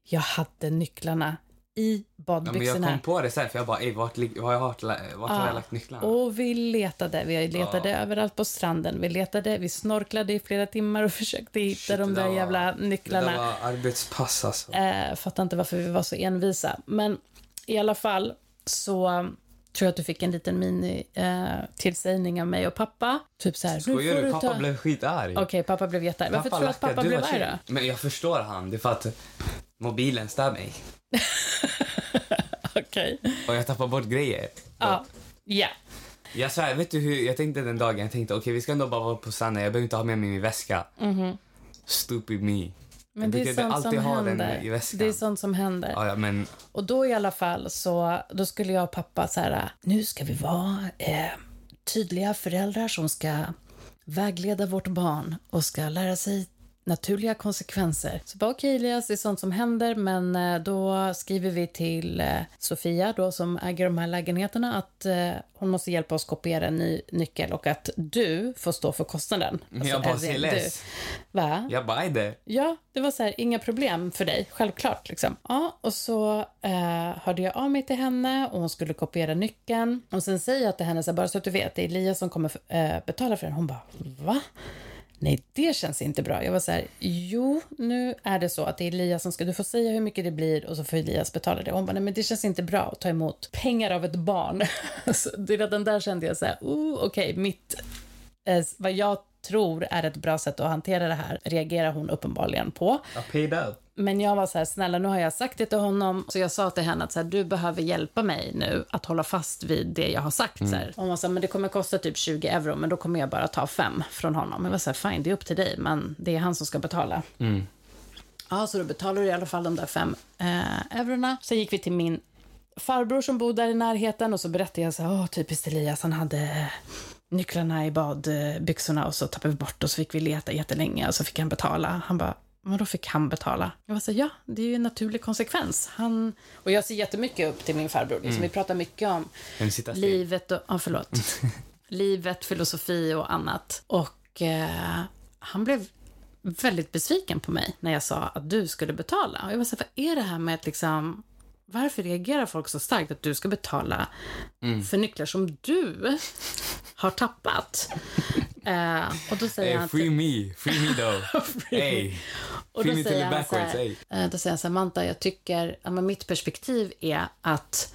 [SPEAKER 1] jag hade nycklarna i
[SPEAKER 2] Ja, men jag
[SPEAKER 1] badbyxorna.
[SPEAKER 2] kom på det sen för jag bara, ey, vart, jag, vart, vart har jag lagt nycklarna?
[SPEAKER 1] Och vi letade. Vi letade
[SPEAKER 2] Ja.
[SPEAKER 1] överallt på stranden. Vi letade, vi snorklade i flera timmar och försöke hitta
[SPEAKER 2] Shit,
[SPEAKER 1] de
[SPEAKER 2] det
[SPEAKER 1] där
[SPEAKER 2] var-
[SPEAKER 1] jävla
[SPEAKER 2] Det
[SPEAKER 1] nycklarna.
[SPEAKER 2] där var arbetspass alltså.
[SPEAKER 1] Eh, fattar inte varför vi var så envisa. Men i alla fall så tror att du fick en liten mini eh, tillsägning av mig och pappa. Typ så här,
[SPEAKER 2] Skojar du? Pappa
[SPEAKER 1] ta...
[SPEAKER 2] blev skitarg.
[SPEAKER 1] Okej, pappa blev jättearg. Varför tror du att pappa
[SPEAKER 2] du
[SPEAKER 1] blev arg då?
[SPEAKER 2] Men jag förstår han. Det är för att mobilen stör mig.
[SPEAKER 1] Okej.
[SPEAKER 2] Och jag tappar bort grejer.
[SPEAKER 1] Ja. Ja.
[SPEAKER 2] Jag svär, vet du hur jag tänkte den dagen? Jag tänkte okej vi ska ändå bara vara på stranden, jag behöver inte ha med mig min väska. Stupid me.
[SPEAKER 1] Men det är sånt som händer. Det är sånt som händer.
[SPEAKER 2] Ja, ja, men
[SPEAKER 1] Och då i alla fall så då skulle jag och pappa så här, nu ska vi vara eh, tydliga föräldrar som ska vägleda vårt barn och ska lära sig naturliga konsekvenser. Så bara okej Elias, det är sånt som händer, men eh, då skriver vi till eh, Sofia då som äger de här lägenheterna att eh, hon måste hjälpa oss kopiera en ny nyckel och att du får stå för kostnaden.
[SPEAKER 2] Men jag bara ser less.
[SPEAKER 1] Va?
[SPEAKER 2] Jag bara, "Aj det.
[SPEAKER 1] Ja, det var så här, inga problem för dig, självklart. Liksom. Ja, och så eh, hörde jag av mig till henne och hon skulle kopiera nyckeln. Och sen säger jag till henne, så här, bara så att du vet, det är Elias som kommer eh, betala för den. Hon bara, va? Nej, det känns inte bra. Jag var så här, jo, nu är det så att det är Elias som ska, du får säga hur mycket det blir och så får Elias betala det. Hon bara, nej men det känns inte bra att ta emot pengar av ett barn. så det redan där kände jag så här, oh, okej, mitt eh, vad jag tror är ett bra sätt att hantera det här reagerar hon uppenbarligen på.
[SPEAKER 2] Jag paid out.
[SPEAKER 1] Men jag var så här, snälla nu har jag sagt det till honom. Så jag sa till henne att så här, du behöver hjälpa mig nu att hålla fast vid det jag har sagt. Så här. Och hon var så här, men det kommer kosta typ 20 euro, men då kommer jag bara ta fem från honom. Jag var så här, fine, det är upp till dig, men det är han som ska betala. Ja, så då betalar du i alla fall de där fem eh, eurona. Sen gick vi till min farbror som bodde där i närheten och så berättade jag så här, åh, typiskt Elias, han hade nycklarna i badbyxorna och så tappade vi bort och så fick vi leta jättelänge och så fick han betala. Han bara, Vadå fick han betala? Jag var så ja, det är ju en naturlig konsekvens. Han, och jag ser jättemycket upp till min farbror. Liksom. Vi pratar mycket om livet och, ja förlåt. livet, filosofi och annat. Och eh, han blev väldigt besviken på mig när jag sa att du skulle betala. Och jag var så vad är det här med att liksom, varför reagerar folk så starkt att du ska betala för nycklar som du har tappat? Eh, och då säger
[SPEAKER 2] Hey,
[SPEAKER 1] han
[SPEAKER 2] free me, free me though.
[SPEAKER 1] Free me.
[SPEAKER 2] hey,
[SPEAKER 1] och
[SPEAKER 2] free
[SPEAKER 1] då
[SPEAKER 2] me till the
[SPEAKER 1] så
[SPEAKER 2] backwards.
[SPEAKER 1] här,
[SPEAKER 2] Hey.
[SPEAKER 1] eh, då säger han Samantha, jag tycker, ja, men mitt perspektiv är att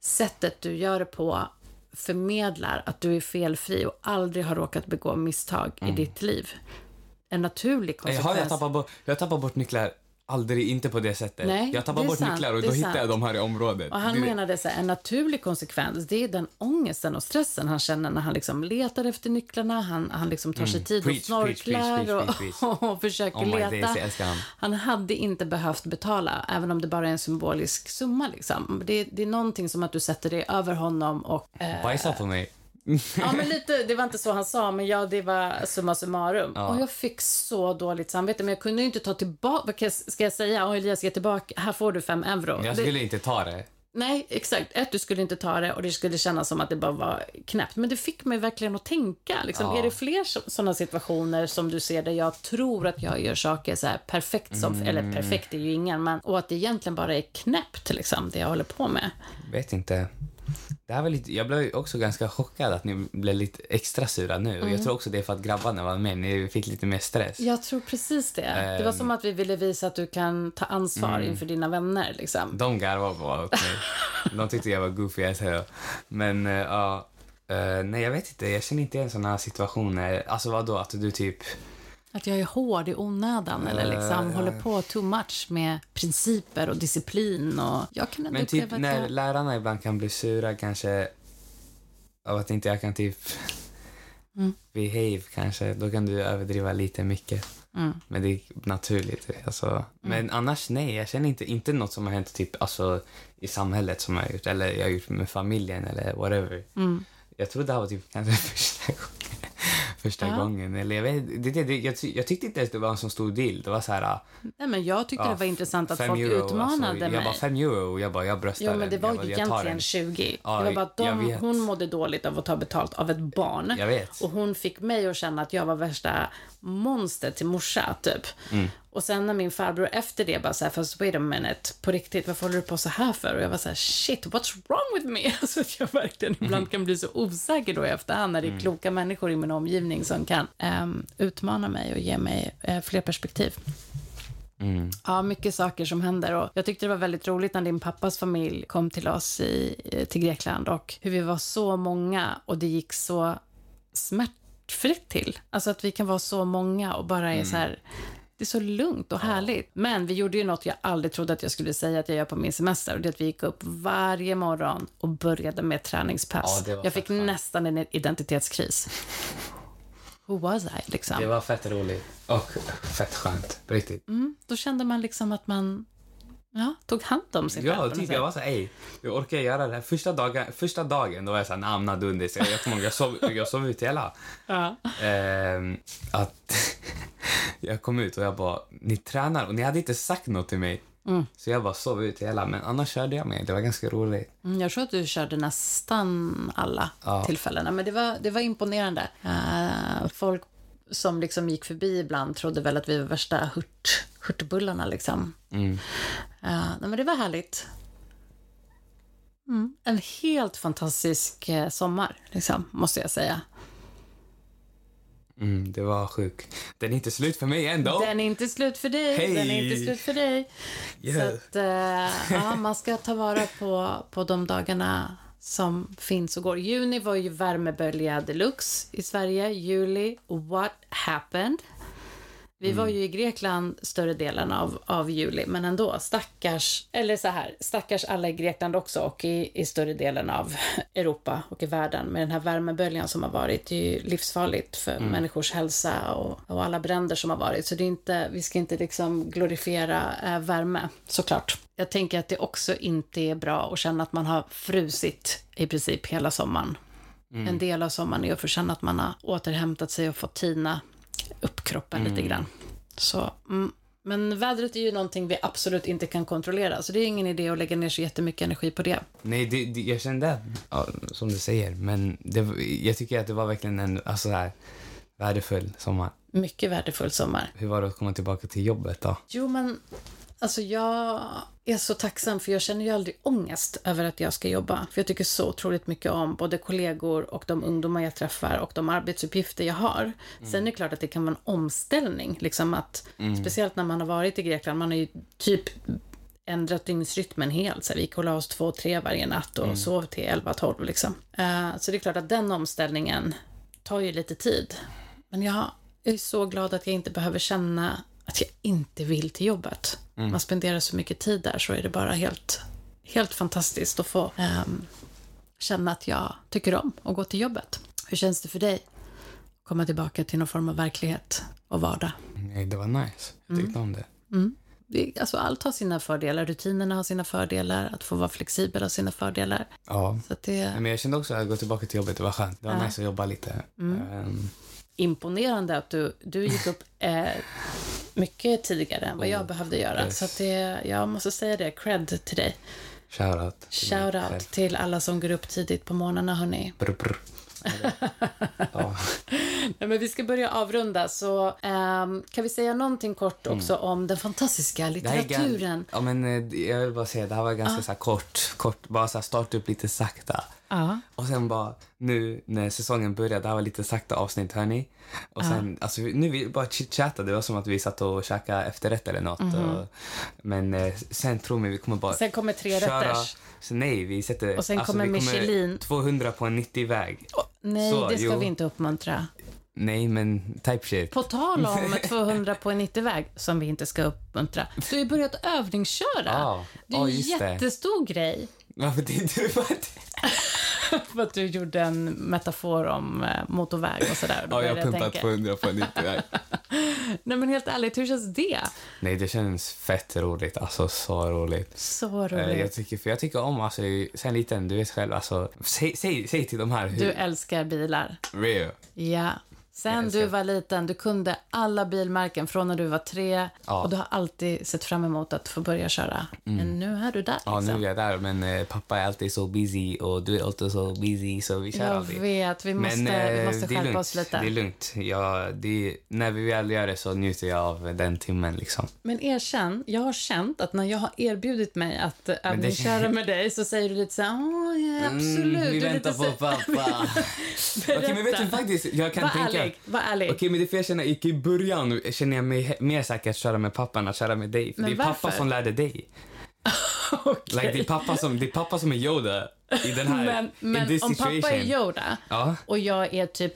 [SPEAKER 1] sättet du gör det på förmedlar att du är felfri och aldrig har råkat begå misstag i ditt liv. En naturlig
[SPEAKER 2] Hey,
[SPEAKER 1] konsekvens.
[SPEAKER 2] har jag tappat bort, jag tappar bort nycklar aldrig, inte på det sättet.
[SPEAKER 1] Nej,
[SPEAKER 2] jag tappar bort
[SPEAKER 1] sant,
[SPEAKER 2] nycklar och då hittar jag dem här i området.
[SPEAKER 1] Och han
[SPEAKER 2] Det-
[SPEAKER 1] menade så här, en naturlig konsekvens, det är den ångesten och stressen han känner när han liksom letar efter nycklarna, han, han liksom tar sig tid
[SPEAKER 2] Mm. Preach,
[SPEAKER 1] och snorklar
[SPEAKER 2] preach, preach,
[SPEAKER 1] och, och försöker
[SPEAKER 2] Oh
[SPEAKER 1] leta.
[SPEAKER 2] days, han.
[SPEAKER 1] Han hade inte behövt betala, även om det bara är en symbolisk summa. Liksom. Det, det är någonting som att du sätter dig över honom och... Eh,
[SPEAKER 2] Bajsa på mig.
[SPEAKER 1] Ja, men lite, det var inte så han sa, men ja, det var summa summarum. Och jag fick så dåligt samvete, men jag kunde ju inte ta tillbaka... Ska jag säga? Åh, Elias, ge tillbaka. Här får du fem euro.
[SPEAKER 2] Jag
[SPEAKER 1] Det-
[SPEAKER 2] skulle inte ta det.
[SPEAKER 1] Nej, exakt. Ett, du skulle inte ta det och det skulle kännas som att det bara var knäppt. Men det fick mig verkligen att tänka. Liksom,
[SPEAKER 2] Ja.
[SPEAKER 1] Är det fler sådana situationer som du ser där jag tror att jag gör saker så perfekt som,
[SPEAKER 2] Mm.
[SPEAKER 1] eller perfekt är ju ingen, men och att det egentligen bara är knäppt liksom, det jag håller på med.
[SPEAKER 2] Vet inte. Det här var lite, jag blev också ganska chockad att ni blev lite extra sura nu. Och
[SPEAKER 1] Mm.
[SPEAKER 2] jag tror också det är för att grabbarna var med. Ni fick lite mer stress.
[SPEAKER 1] Jag tror precis det. Det var
[SPEAKER 2] Ehm.
[SPEAKER 1] som att vi ville visa att du kan ta ansvar
[SPEAKER 2] Mm.
[SPEAKER 1] inför dina vänner. Liksom.
[SPEAKER 2] De garvade bara åt mig. De tyckte jag var goofy as hell. Men eh, ja, eh, nej jag vet inte. Jag känner inte igen här situationer. Alltså vadå, att du typ...
[SPEAKER 1] Att jag är hård i onödan eller liksom
[SPEAKER 2] Eh,
[SPEAKER 1] håller på too much med principer och disciplin. Och jag kan
[SPEAKER 2] Men typ när
[SPEAKER 1] jag...
[SPEAKER 2] lärarna ibland kan bli sura kanske av att inte jag kan typ
[SPEAKER 1] Mm.
[SPEAKER 2] behave kanske, då kan du överdriva lite mycket.
[SPEAKER 1] Mm.
[SPEAKER 2] Men det är naturligt. Alltså. Men annars nej, jag känner inte, inte något som har hänt typ, alltså, i samhället som jag har gjort, eller jag har gjort med familjen eller whatever.
[SPEAKER 1] Mm.
[SPEAKER 2] Jag tror det här var typ kanske första gången. Första
[SPEAKER 1] Ja.
[SPEAKER 2] gången. Eller jag, vet, det, det, jag, jag tyckte inte ens det var en så stor deal. Det var så här...
[SPEAKER 1] Nej, men jag tyckte
[SPEAKER 2] ja,
[SPEAKER 1] det var intressant att folk
[SPEAKER 2] euro,
[SPEAKER 1] utmanade
[SPEAKER 2] alltså,
[SPEAKER 1] mig.
[SPEAKER 2] Jag bara fem euro och jag bara, jag bröstar
[SPEAKER 1] Jo, men det var
[SPEAKER 2] tar
[SPEAKER 1] egentligen
[SPEAKER 2] den.
[SPEAKER 1] 20.
[SPEAKER 2] Ja,
[SPEAKER 1] det var bara att de, hon mådde dåligt av att ta betalt av ett barn.
[SPEAKER 2] Jag vet.
[SPEAKER 1] Och hon fick mig att känna att jag var värsta monster till morsa, typ.
[SPEAKER 2] Mm.
[SPEAKER 1] Och sen när min farbror efter det bara så här, fast wait a minute, på riktigt, varför håller du på så här för? Och jag var så här, shit, what's wrong with me? Alltså att jag verkligen ibland kan bli så osäker då i efterhand när det är
[SPEAKER 2] Mm.
[SPEAKER 1] kloka människor i min omgivning som kan ehm, utmana mig och ge mig eh, fler perspektiv.
[SPEAKER 2] Mm.
[SPEAKER 1] Ja, mycket saker som händer. Och jag tyckte det var väldigt roligt när din pappas familj kom till oss i, eh, till Grekland och hur vi var så många och det gick så smärtfritt till. Alltså att vi kan vara så många och bara är så här... Det är så lugnt och härligt. Men vi gjorde ju något jag aldrig trodde att jag skulle säga att jag gör på min semester. Och det är att vi gick upp varje morgon och började med träningspass.
[SPEAKER 2] Ja,
[SPEAKER 1] jag fick
[SPEAKER 2] skönt.
[SPEAKER 1] nästan en identitetskris. Who was I, liksom?
[SPEAKER 2] Det var fett roligt. Och fett skönt. På riktigt.
[SPEAKER 1] Mm, då kände man liksom att man ja, tog hand om sig själv.
[SPEAKER 2] Ja, typ, jag var så här, ej, jag orkar göra det här. Första dagen, första dagen då var jag så här namnad under sig. Jag ihåg, jag sov, jag sov ut hela.
[SPEAKER 1] Ja.
[SPEAKER 2] Ehm, att jag kom ut och jag bara, ni tränar och ni hade inte sagt något till mig.
[SPEAKER 1] Mm.
[SPEAKER 2] Så jag bara sov ut hela, men annars körde jag med. Det var ganska roligt.
[SPEAKER 1] Mm, Jag tror att du körde nästan alla
[SPEAKER 2] Ja.
[SPEAKER 1] tillfällena, men det var, det var imponerande. Eh, folk som liksom gick förbi ibland trodde väl att vi var värsta hurt, hurtbullarna. Liksom.
[SPEAKER 2] Mm.
[SPEAKER 1] Eh, nej, men det var härligt. Mm. En helt fantastisk eh, sommar, liksom, måste jag säga.
[SPEAKER 2] Mm, det var sjukt. Den är inte slut för mig ändå.
[SPEAKER 1] Den är inte slut för dig.
[SPEAKER 2] Hej!
[SPEAKER 1] Den är inte slut för dig.
[SPEAKER 2] Yeah.
[SPEAKER 1] Så att, eh, ja, man ska ta vara på, på de dagarna som finns och går. Juni var ju värmebölja deluxe i Sverige. Juli, what happened? Vi var ju i Grekland större delen av, av juli, men ändå, stackars, eller så här, stackars alla i Grekland också och i, i större delen av Europa och i världen med den här värmeböljan som har varit. Det är ju livsfarligt för människors hälsa och, och alla bränder som har varit. Så det är inte, vi ska inte liksom glorifiera eh, värme, såklart. Jag tänker att det också inte är bra att känna att man har frusit i princip hela sommaren. En del av sommaren är att få känna att man har återhämtat sig och fått tina upp kroppen lite grann. Så, mm, Men vädret är ju någonting vi absolut inte kan kontrollera, så det är ingen idé att lägga ner så jättemycket energi på det.
[SPEAKER 2] Nej, det, det, jag kände ja, som du säger, men det, jag tycker att det var verkligen en alltså, så här, värdefull sommar.
[SPEAKER 1] Mycket värdefull sommar.
[SPEAKER 2] Hur var det att komma tillbaka till jobbet då?
[SPEAKER 1] Jo, men alltså jag är så tacksam för jag känner ju aldrig ångest över att jag ska jobba. För jag tycker så otroligt mycket om både kollegor och de ungdomar jag träffar och de arbetsuppgifter jag har. Sen är det klart att det kan vara en omställning, liksom att, speciellt när man har varit i Grekland, man har ju typ ändrat dygnsrytmen helt. Så här, vi la oss två, tre varje natt och sov till 11-12 liksom. Eh, så det är klart att den omställningen tar ju lite tid. Men jag är så glad att jag inte behöver känna att jag inte vill till jobbet. Man spenderar så mycket tid där så är det bara helt, helt fantastiskt att få ehm, känna att jag tycker om att gå till jobbet. Hur känns det för dig? Komma tillbaka till någon form av verklighet och vardag.
[SPEAKER 2] Nej, det var nice. Jag tyckte om det.
[SPEAKER 1] Det, alltså allt har sina fördelar, rutinerna har sina fördelar, att få vara flexibel har sina fördelar.
[SPEAKER 2] Ja.
[SPEAKER 1] Så att det
[SPEAKER 2] Men jag kände också att gå tillbaka till jobbet, det var skönt. Det var nice att jobba lite. Ehm,
[SPEAKER 1] imponerande att du, du gick upp eh, mycket tidigare än vad jag behövde göra.
[SPEAKER 2] yes.
[SPEAKER 1] Så att det, jag måste säga det, cred till dig.
[SPEAKER 2] shoutout. till
[SPEAKER 1] Shout
[SPEAKER 2] mig själv.
[SPEAKER 1] out till alla som går upp tidigt på morgnarna, hörni.
[SPEAKER 2] Brr, brr. ja.
[SPEAKER 1] Nej, men vi ska börja avrunda, så ehm, kan vi säga någonting kort också om den fantastiska
[SPEAKER 2] Mm. Gan-
[SPEAKER 1] litteraturen?
[SPEAKER 2] Ja, men eh, jag vill bara säga, det här var ganska så här kort, kort, bara så här starta upp lite sakta.
[SPEAKER 1] Ja.
[SPEAKER 2] Och sen bara nu när säsongen började, det här var lite sakta avsnitt hörni. Och sen, alltså vi- nu vi bara chitchattade, det var som att vi satt och käkade efterrätt eller något. Och, men eh, sen tror mig vi kommer bara.
[SPEAKER 1] Sen kommer tre
[SPEAKER 2] köra.
[SPEAKER 1] rätters.
[SPEAKER 2] Så nej, vi sätter...
[SPEAKER 1] Och sen
[SPEAKER 2] alltså,
[SPEAKER 1] kommer Michelin.
[SPEAKER 2] 200 på en 90-väg.
[SPEAKER 1] Nej,
[SPEAKER 2] Så,
[SPEAKER 1] det ska
[SPEAKER 2] jo.
[SPEAKER 1] vi inte uppmuntra.
[SPEAKER 2] Nej, men type shit.
[SPEAKER 1] På tal om 200 på en 90-väg, som vi inte ska uppmuntra. Du har ju börjat övningsköra.
[SPEAKER 2] Ja,
[SPEAKER 1] det är
[SPEAKER 2] ja,
[SPEAKER 1] en
[SPEAKER 2] just det.
[SPEAKER 1] jättestor grej.
[SPEAKER 2] Varför det du var
[SPEAKER 1] För att du gjorde en metafor om eh, motorväg och sådär.
[SPEAKER 2] Ja, jag pumpar
[SPEAKER 1] tänka,
[SPEAKER 2] 200 på en 90-väg.
[SPEAKER 1] Nej men helt ärligt, hur känns det?
[SPEAKER 2] Nej, det känns fett roligt. Alltså så roligt.
[SPEAKER 1] Så
[SPEAKER 2] Eh, Jag
[SPEAKER 1] roligt.
[SPEAKER 2] tycker, för jag tycker om, alltså, sen liten, du vet själv, alltså, säg, säg, säg till de här hur...
[SPEAKER 1] Du älskar bilar.
[SPEAKER 2] Real.
[SPEAKER 1] Ja. Sen
[SPEAKER 2] Jag
[SPEAKER 1] du var liten, du kunde alla bilmärken från när du var tre.
[SPEAKER 2] Ja.
[SPEAKER 1] Och du har alltid sett fram emot att få börja köra. Men nu är du där.
[SPEAKER 2] Mm. Ja,
[SPEAKER 1] liksom.
[SPEAKER 2] nu är jag där, men eh, pappa är alltid så busy och du är alltid så busy, så vi kör
[SPEAKER 1] Jag
[SPEAKER 2] aldrig.
[SPEAKER 1] vet, vi måste, vi
[SPEAKER 2] eh,
[SPEAKER 1] måste
[SPEAKER 2] är
[SPEAKER 1] skärpa oss lite.
[SPEAKER 2] Det är lugnt. Ja, det, när vi väl gör det så njuter jag av den timmen. Liksom.
[SPEAKER 1] Men erkänn, jag har känt att när jag har erbjudit mig att eh,
[SPEAKER 2] Men det-
[SPEAKER 1] övningsköra med dig så säger du lite så här, ja, absolut.
[SPEAKER 2] Mm, vi väntar på
[SPEAKER 1] så-
[SPEAKER 2] pappa. Okej, men vet du faktiskt, jag kan
[SPEAKER 1] Var
[SPEAKER 2] tänka...
[SPEAKER 1] ärlig, var ärlig.
[SPEAKER 2] Okej, men det är för jag känner, i början känner jag mig mer säker att köra med pappa än att köra med dig. För
[SPEAKER 1] Men
[SPEAKER 2] det är pappa
[SPEAKER 1] varför?
[SPEAKER 2] som lärde dig.
[SPEAKER 1] Okej.
[SPEAKER 2] Like, det, är pappa som, det är pappa som är Yoda i den här
[SPEAKER 1] Men, men om pappa är Yoda
[SPEAKER 2] Ja.
[SPEAKER 1] och jag är typ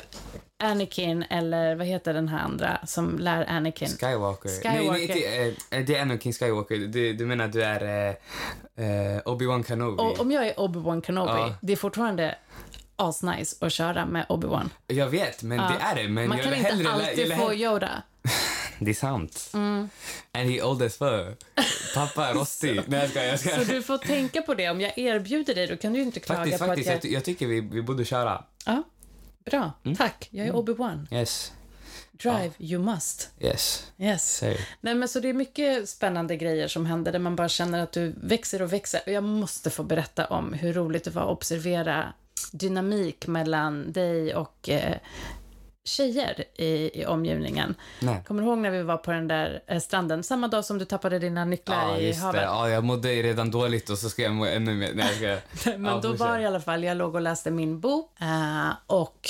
[SPEAKER 1] Anakin eller vad heter den här andra som lär Anakin?
[SPEAKER 2] Skywalker. Nej,
[SPEAKER 1] Skywalker.
[SPEAKER 2] nej inte, eh, det är Anakin Skywalker. Du, du menar du är eh, eh, Obi-Wan Kenobi?
[SPEAKER 1] Och om jag är Obi-Wan Kenobi,
[SPEAKER 2] Ja.
[SPEAKER 1] det är fortfarande asnice att köra med Obi-Wan.
[SPEAKER 2] Jag vet, men det är det. Men
[SPEAKER 1] Man
[SPEAKER 2] jag
[SPEAKER 1] kan inte
[SPEAKER 2] hellre, jag
[SPEAKER 1] alltid
[SPEAKER 2] vill
[SPEAKER 1] få
[SPEAKER 2] hellre,
[SPEAKER 1] Yoda.
[SPEAKER 2] Det är sant.
[SPEAKER 1] Mm.
[SPEAKER 2] And he old as fuck. Pappa är rostig. Nej, jag ska, jag ska.
[SPEAKER 1] Så du får tänka på det. Om jag erbjuder dig, då kan du inte klaga
[SPEAKER 2] Faktiskt,
[SPEAKER 1] på
[SPEAKER 2] faktiskt
[SPEAKER 1] att
[SPEAKER 2] jag,
[SPEAKER 1] jag...
[SPEAKER 2] ty- jag tycker vi, vi borde köra.
[SPEAKER 1] Ja, bra.
[SPEAKER 2] Mm.
[SPEAKER 1] Tack. Jag är Obi-Wan.
[SPEAKER 2] Yes.
[SPEAKER 1] Drive, you must.
[SPEAKER 2] Yes.
[SPEAKER 1] Yes. Nej, men så det är mycket spännande grejer som händer där man bara känner att du växer och växer. Och jag måste få berätta om hur roligt det var att observera dynamik mellan dig och eh, tjejer i, i omgivningen.
[SPEAKER 2] Nej.
[SPEAKER 1] Kommer du ihåg när vi var på den där eh, stranden, samma dag som du tappade dina nycklar
[SPEAKER 2] Ja,
[SPEAKER 1] i
[SPEAKER 2] det.
[SPEAKER 1] havet?
[SPEAKER 2] Ja, jag mådde redan dåligt och så ska jag må ännu mer. Nej, jag ska...
[SPEAKER 1] Men
[SPEAKER 2] ja,
[SPEAKER 1] då var i alla fall, jag låg och läste min bok eh, och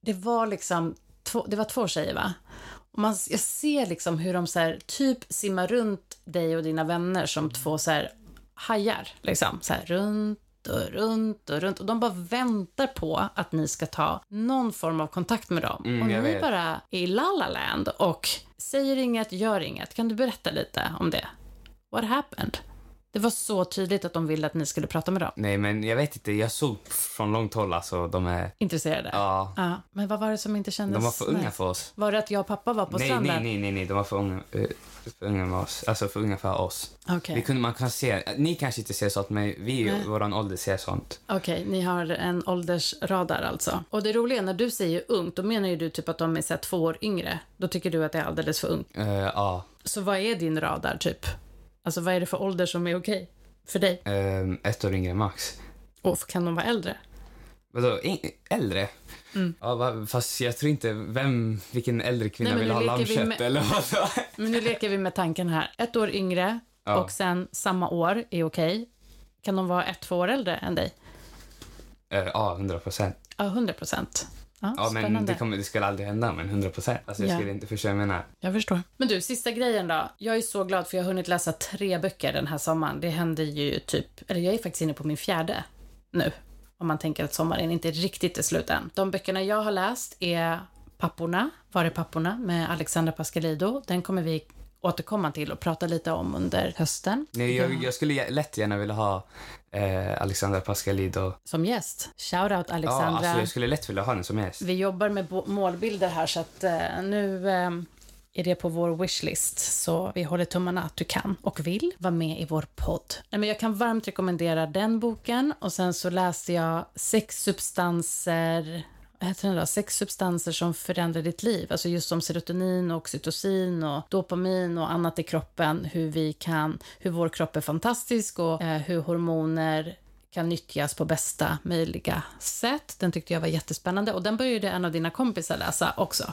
[SPEAKER 1] det var liksom, två, det var två tjejer va? Och man, jag ser liksom hur de så här, typ simmar runt dig och dina vänner som två så här hajar, liksom. Så här runt och runt och runt. Och de bara väntar på att ni ska ta någon form av kontakt med dem.
[SPEAKER 2] Mm,
[SPEAKER 1] och ni
[SPEAKER 2] vet.
[SPEAKER 1] bara är i La La Land och säger inget, gör inget. Kan du berätta lite om det? What happened? Det var så tydligt att de ville att ni skulle prata med dem.
[SPEAKER 2] Nej, men jag vet inte. Jag såg från långt håll alltså. De är...
[SPEAKER 1] Intresserade?
[SPEAKER 2] Ja.
[SPEAKER 1] Ja, Men vad var det som inte kändes
[SPEAKER 2] De var för unga för oss.
[SPEAKER 1] Var det att jag och pappa var på
[SPEAKER 2] Nej,
[SPEAKER 1] stranden?
[SPEAKER 2] nej, nej, nej, nej. De var för unga, eh, för unga med oss. Alltså för unga för oss. Vi kunde, man kan se, ni kanske inte ser sånt, men vi i våran ålder ser sånt.
[SPEAKER 1] Okej, ni har en åldersradar alltså. Och det roliga, när du säger ungt, då menar ju du typ att de är så här, två år yngre. Då tycker du att det är alldeles för ungt.
[SPEAKER 2] Eh, ja.
[SPEAKER 1] Så vad är din radar, typ? Alltså vad är det för ålder som är okej för dig?
[SPEAKER 2] Um, ett år yngre max.
[SPEAKER 1] Och kan de vara äldre?
[SPEAKER 2] Vadå, in, äldre?
[SPEAKER 1] Mm.
[SPEAKER 2] Ja, va, fast jag tror inte, vem, vilken äldre kvinna
[SPEAKER 1] Nej, men
[SPEAKER 2] vill
[SPEAKER 1] nu
[SPEAKER 2] ha
[SPEAKER 1] leker vi
[SPEAKER 2] lammkött
[SPEAKER 1] med-
[SPEAKER 2] eller vad?
[SPEAKER 1] Men nu leker vi med tanken här. Ett år yngre
[SPEAKER 2] Ja.
[SPEAKER 1] och sen samma år är okej. Kan de vara ett, två år äldre än dig?
[SPEAKER 2] Eh, Ja, hundra procent.
[SPEAKER 1] Ja, 100 procent. Ja,
[SPEAKER 2] Ja, men det, kommer, det skulle aldrig hända, men hundra procent. Alltså, jag
[SPEAKER 1] Ja.
[SPEAKER 2] skulle inte förstå vad jag menar.
[SPEAKER 1] Jag förstår. Men du, sista grejen då. Jag är så glad för jag har hunnit läsa tre böcker den här sommaren. Det händer ju typ, eller jag är faktiskt inne på min fjärde nu. Om man tänker att sommaren inte riktigt är slut än. De böckerna jag har läst är Papporna, Var är papporna? med Alexandra Pascalido. Den kommer vi återkomma till och prata lite om under hösten.
[SPEAKER 2] Nej, jag,
[SPEAKER 1] Ja.
[SPEAKER 2] jag skulle lätt gärna vilja ha eh, Alexandra Pascalido.
[SPEAKER 1] Som gäst. Shout out
[SPEAKER 2] Ja,
[SPEAKER 1] Alexandra.
[SPEAKER 2] alltså, jag skulle lätt vilja ha den som gäst.
[SPEAKER 1] Vi jobbar med målbilder här så att eh, nu eh, är det på vår wishlist. Så vi håller tummarna att du kan och vill vara med i vår podd. Nej, men jag kan varmt rekommendera den boken och sen så läste jag sex substanser heter den då? Sex substanser som förändrar ditt liv. Alltså just om serotonin och oxytocin och dopamin och annat i kroppen. Hur vi kan, hur vår kropp är fantastisk och eh, hur hormoner kan nyttjas på bästa möjliga sätt. Den tyckte jag var jättespännande och den började en av dina kompisar läsa också.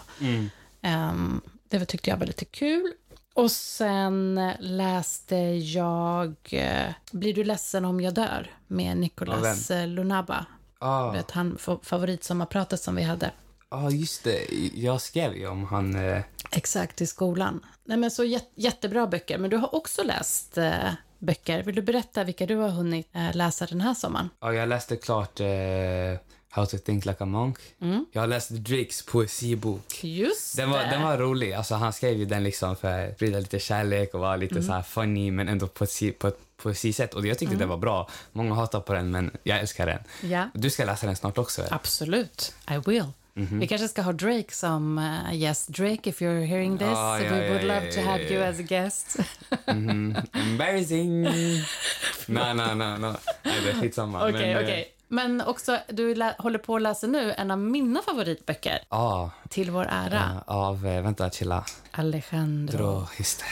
[SPEAKER 1] Ehm, det tyckte jag var lite kul. Och sen läste jag eh, Blir du ledsen om jag dör? med Nicolas eh, Lunaba.
[SPEAKER 2] Ja,
[SPEAKER 1] Du vet, han fa- favoritsommarpratet som vi hade.
[SPEAKER 2] ah, just det. Jag skrev ju om han... Eh,
[SPEAKER 1] Exakt, i skolan. Nej, men så jät- jättebra böcker. Men du har också läst eh, böcker. Vill du berätta vilka du har hunnit eh, läsa den här sommaren?
[SPEAKER 2] ja, jag läste klart eh, How to think like a monk. Jag läste Drakes poesibok.
[SPEAKER 1] Just
[SPEAKER 2] Den var,
[SPEAKER 1] det.
[SPEAKER 2] den var rolig. Alltså, han skrev ju den liksom för att sprida lite kärlek och vara lite så här funny men ändå på ett, på ett poesisätt. Och jag tyckte den var bra. Många hatar på den men jag älskar den.
[SPEAKER 1] Ja.
[SPEAKER 2] Du ska läsa den snart också. eller?
[SPEAKER 1] Absolut, I will.
[SPEAKER 2] Mhm.
[SPEAKER 1] Vi kanske ska ha Drake som uh, gäst. Drake, if you're hearing this,
[SPEAKER 2] Ah, ja,
[SPEAKER 1] we
[SPEAKER 2] ja,
[SPEAKER 1] would
[SPEAKER 2] ja,
[SPEAKER 1] love to
[SPEAKER 2] ja,
[SPEAKER 1] have
[SPEAKER 2] ja,
[SPEAKER 1] you
[SPEAKER 2] ja.
[SPEAKER 1] as a guest.
[SPEAKER 2] Embarrassing! Nej, nej, nej. nej. Nej, det är skitsamma.
[SPEAKER 1] Okej,
[SPEAKER 2] men, eh,
[SPEAKER 1] okej. Men också, du håller på att läsa nu en av mina favoritböcker,
[SPEAKER 2] Ja,
[SPEAKER 1] Till vår ära,
[SPEAKER 2] ah, av... eh, Vänta, chilla.
[SPEAKER 1] Alejandro.
[SPEAKER 2] Just det.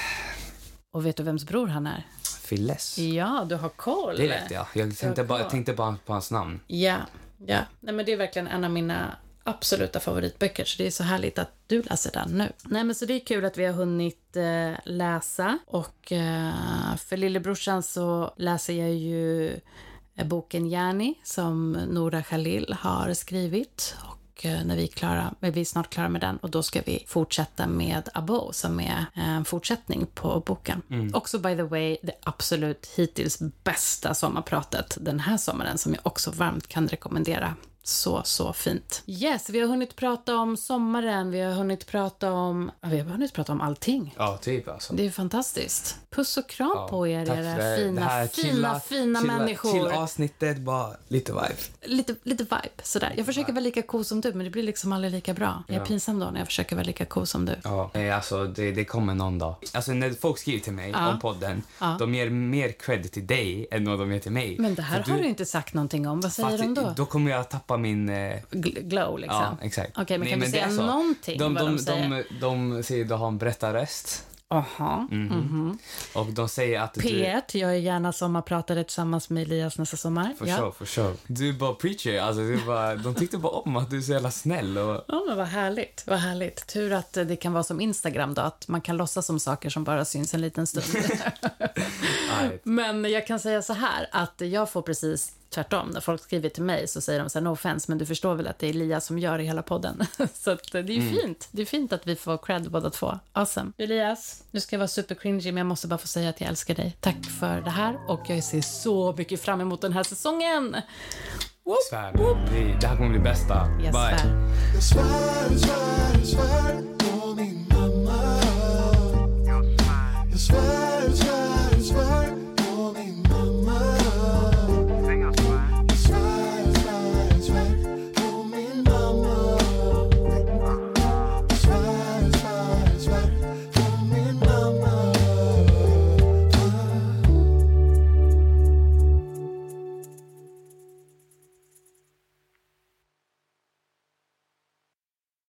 [SPEAKER 1] Och vet du vems bror han är?
[SPEAKER 2] Filles.
[SPEAKER 1] Ja, du har koll.
[SPEAKER 2] Det vet jag. Jag tänkte
[SPEAKER 1] Ja,
[SPEAKER 2] bara,
[SPEAKER 1] bra.
[SPEAKER 2] tänkte bara på hans namn.
[SPEAKER 1] Ja, ja. Nej, men det är verkligen en av mina absoluta favoritböcker, så det är så härligt att du läser den nu. Nej, men så det är kul att vi har hunnit eh, läsa och eh, för lillebrorsan så läser jag ju eh, boken Järni som Nora Khalil har skrivit och eh, när vi är, klara, vi är snart klara med den och då ska vi fortsätta med Abo som är eh, en fortsättning på boken. Också by the way det absolut hittills bästa sommarpratet den här sommaren som jag också varmt kan rekommendera. Så, så fint. Yes, vi har hunnit prata om sommaren, vi har hunnit prata om, vi har hunnit prata om allting.
[SPEAKER 2] Ja, typ alltså.
[SPEAKER 1] Det är fantastiskt. Puss och kram
[SPEAKER 2] Ja,
[SPEAKER 1] på er, era fina,
[SPEAKER 2] det här
[SPEAKER 1] fina,
[SPEAKER 2] chilla-
[SPEAKER 1] fina
[SPEAKER 2] chilla-
[SPEAKER 1] människor.
[SPEAKER 2] Chill avsnittet, bara lite vibe.
[SPEAKER 1] lite, lite vibe, sådär. Jag försöker vara lika cool som du, men det blir liksom aldrig lika bra. Jag är
[SPEAKER 2] Ja.
[SPEAKER 1] pinsam då när jag försöker vara lika cool som du.
[SPEAKER 2] Ja, nej, alltså det, det kommer någon dag. Alltså när folk skriver till mig
[SPEAKER 1] Ja.
[SPEAKER 2] om podden,
[SPEAKER 1] Ja.
[SPEAKER 2] de ger mer cred till dig än vad de ger till mig.
[SPEAKER 1] Men det här
[SPEAKER 2] För
[SPEAKER 1] har du inte sagt någonting om. Vad säger de då?
[SPEAKER 2] Då kommer jag tappa min... Eh,
[SPEAKER 1] Gl- glow, liksom.
[SPEAKER 2] ja, exakt.
[SPEAKER 1] Okej, men
[SPEAKER 2] Nej,
[SPEAKER 1] kan du
[SPEAKER 2] det
[SPEAKER 1] säga
[SPEAKER 2] så.
[SPEAKER 1] någonting
[SPEAKER 2] de,
[SPEAKER 1] vad de,
[SPEAKER 2] de,
[SPEAKER 1] säger?
[SPEAKER 2] de, de säger att du har en berättarröst.
[SPEAKER 1] Aha.
[SPEAKER 2] Mhm. Och de säger att du...
[SPEAKER 1] P1, jag är gärna sommarpratare tillsammans med Elias nästa sommar.
[SPEAKER 2] For
[SPEAKER 1] ja.
[SPEAKER 2] sure, for sure. Du är bara preacher. Alltså, du bara, de tyckte bara om att du är så jävla snäll. Och,
[SPEAKER 1] Ja, men vad härligt. Vad härligt. Tur att det kan vara som Instagram då, att man kan låtsas som saker som bara syns en liten stund.
[SPEAKER 2] nej,
[SPEAKER 1] men jag kan säga så här, att jag får precis tvärtom. När folk skriver till mig så säger de så här, no offense, men du förstår väl att det är Elias som gör hela podden. så att, eh, det är mm. fint. Det är fint att vi får cred båda två. Awesome. Elias, nu ska jag vara supercringy, men jag måste bara få säga att jag älskar dig. Tack för det här och jag ser så mycket fram emot den här säsongen.
[SPEAKER 2] Woop, svär. Woop. Det, här kommer bli bästa.
[SPEAKER 1] Jag
[SPEAKER 2] Bye.
[SPEAKER 1] svär.
[SPEAKER 5] Jag svär, jag svär, jag svär på min mamma. Jag svär.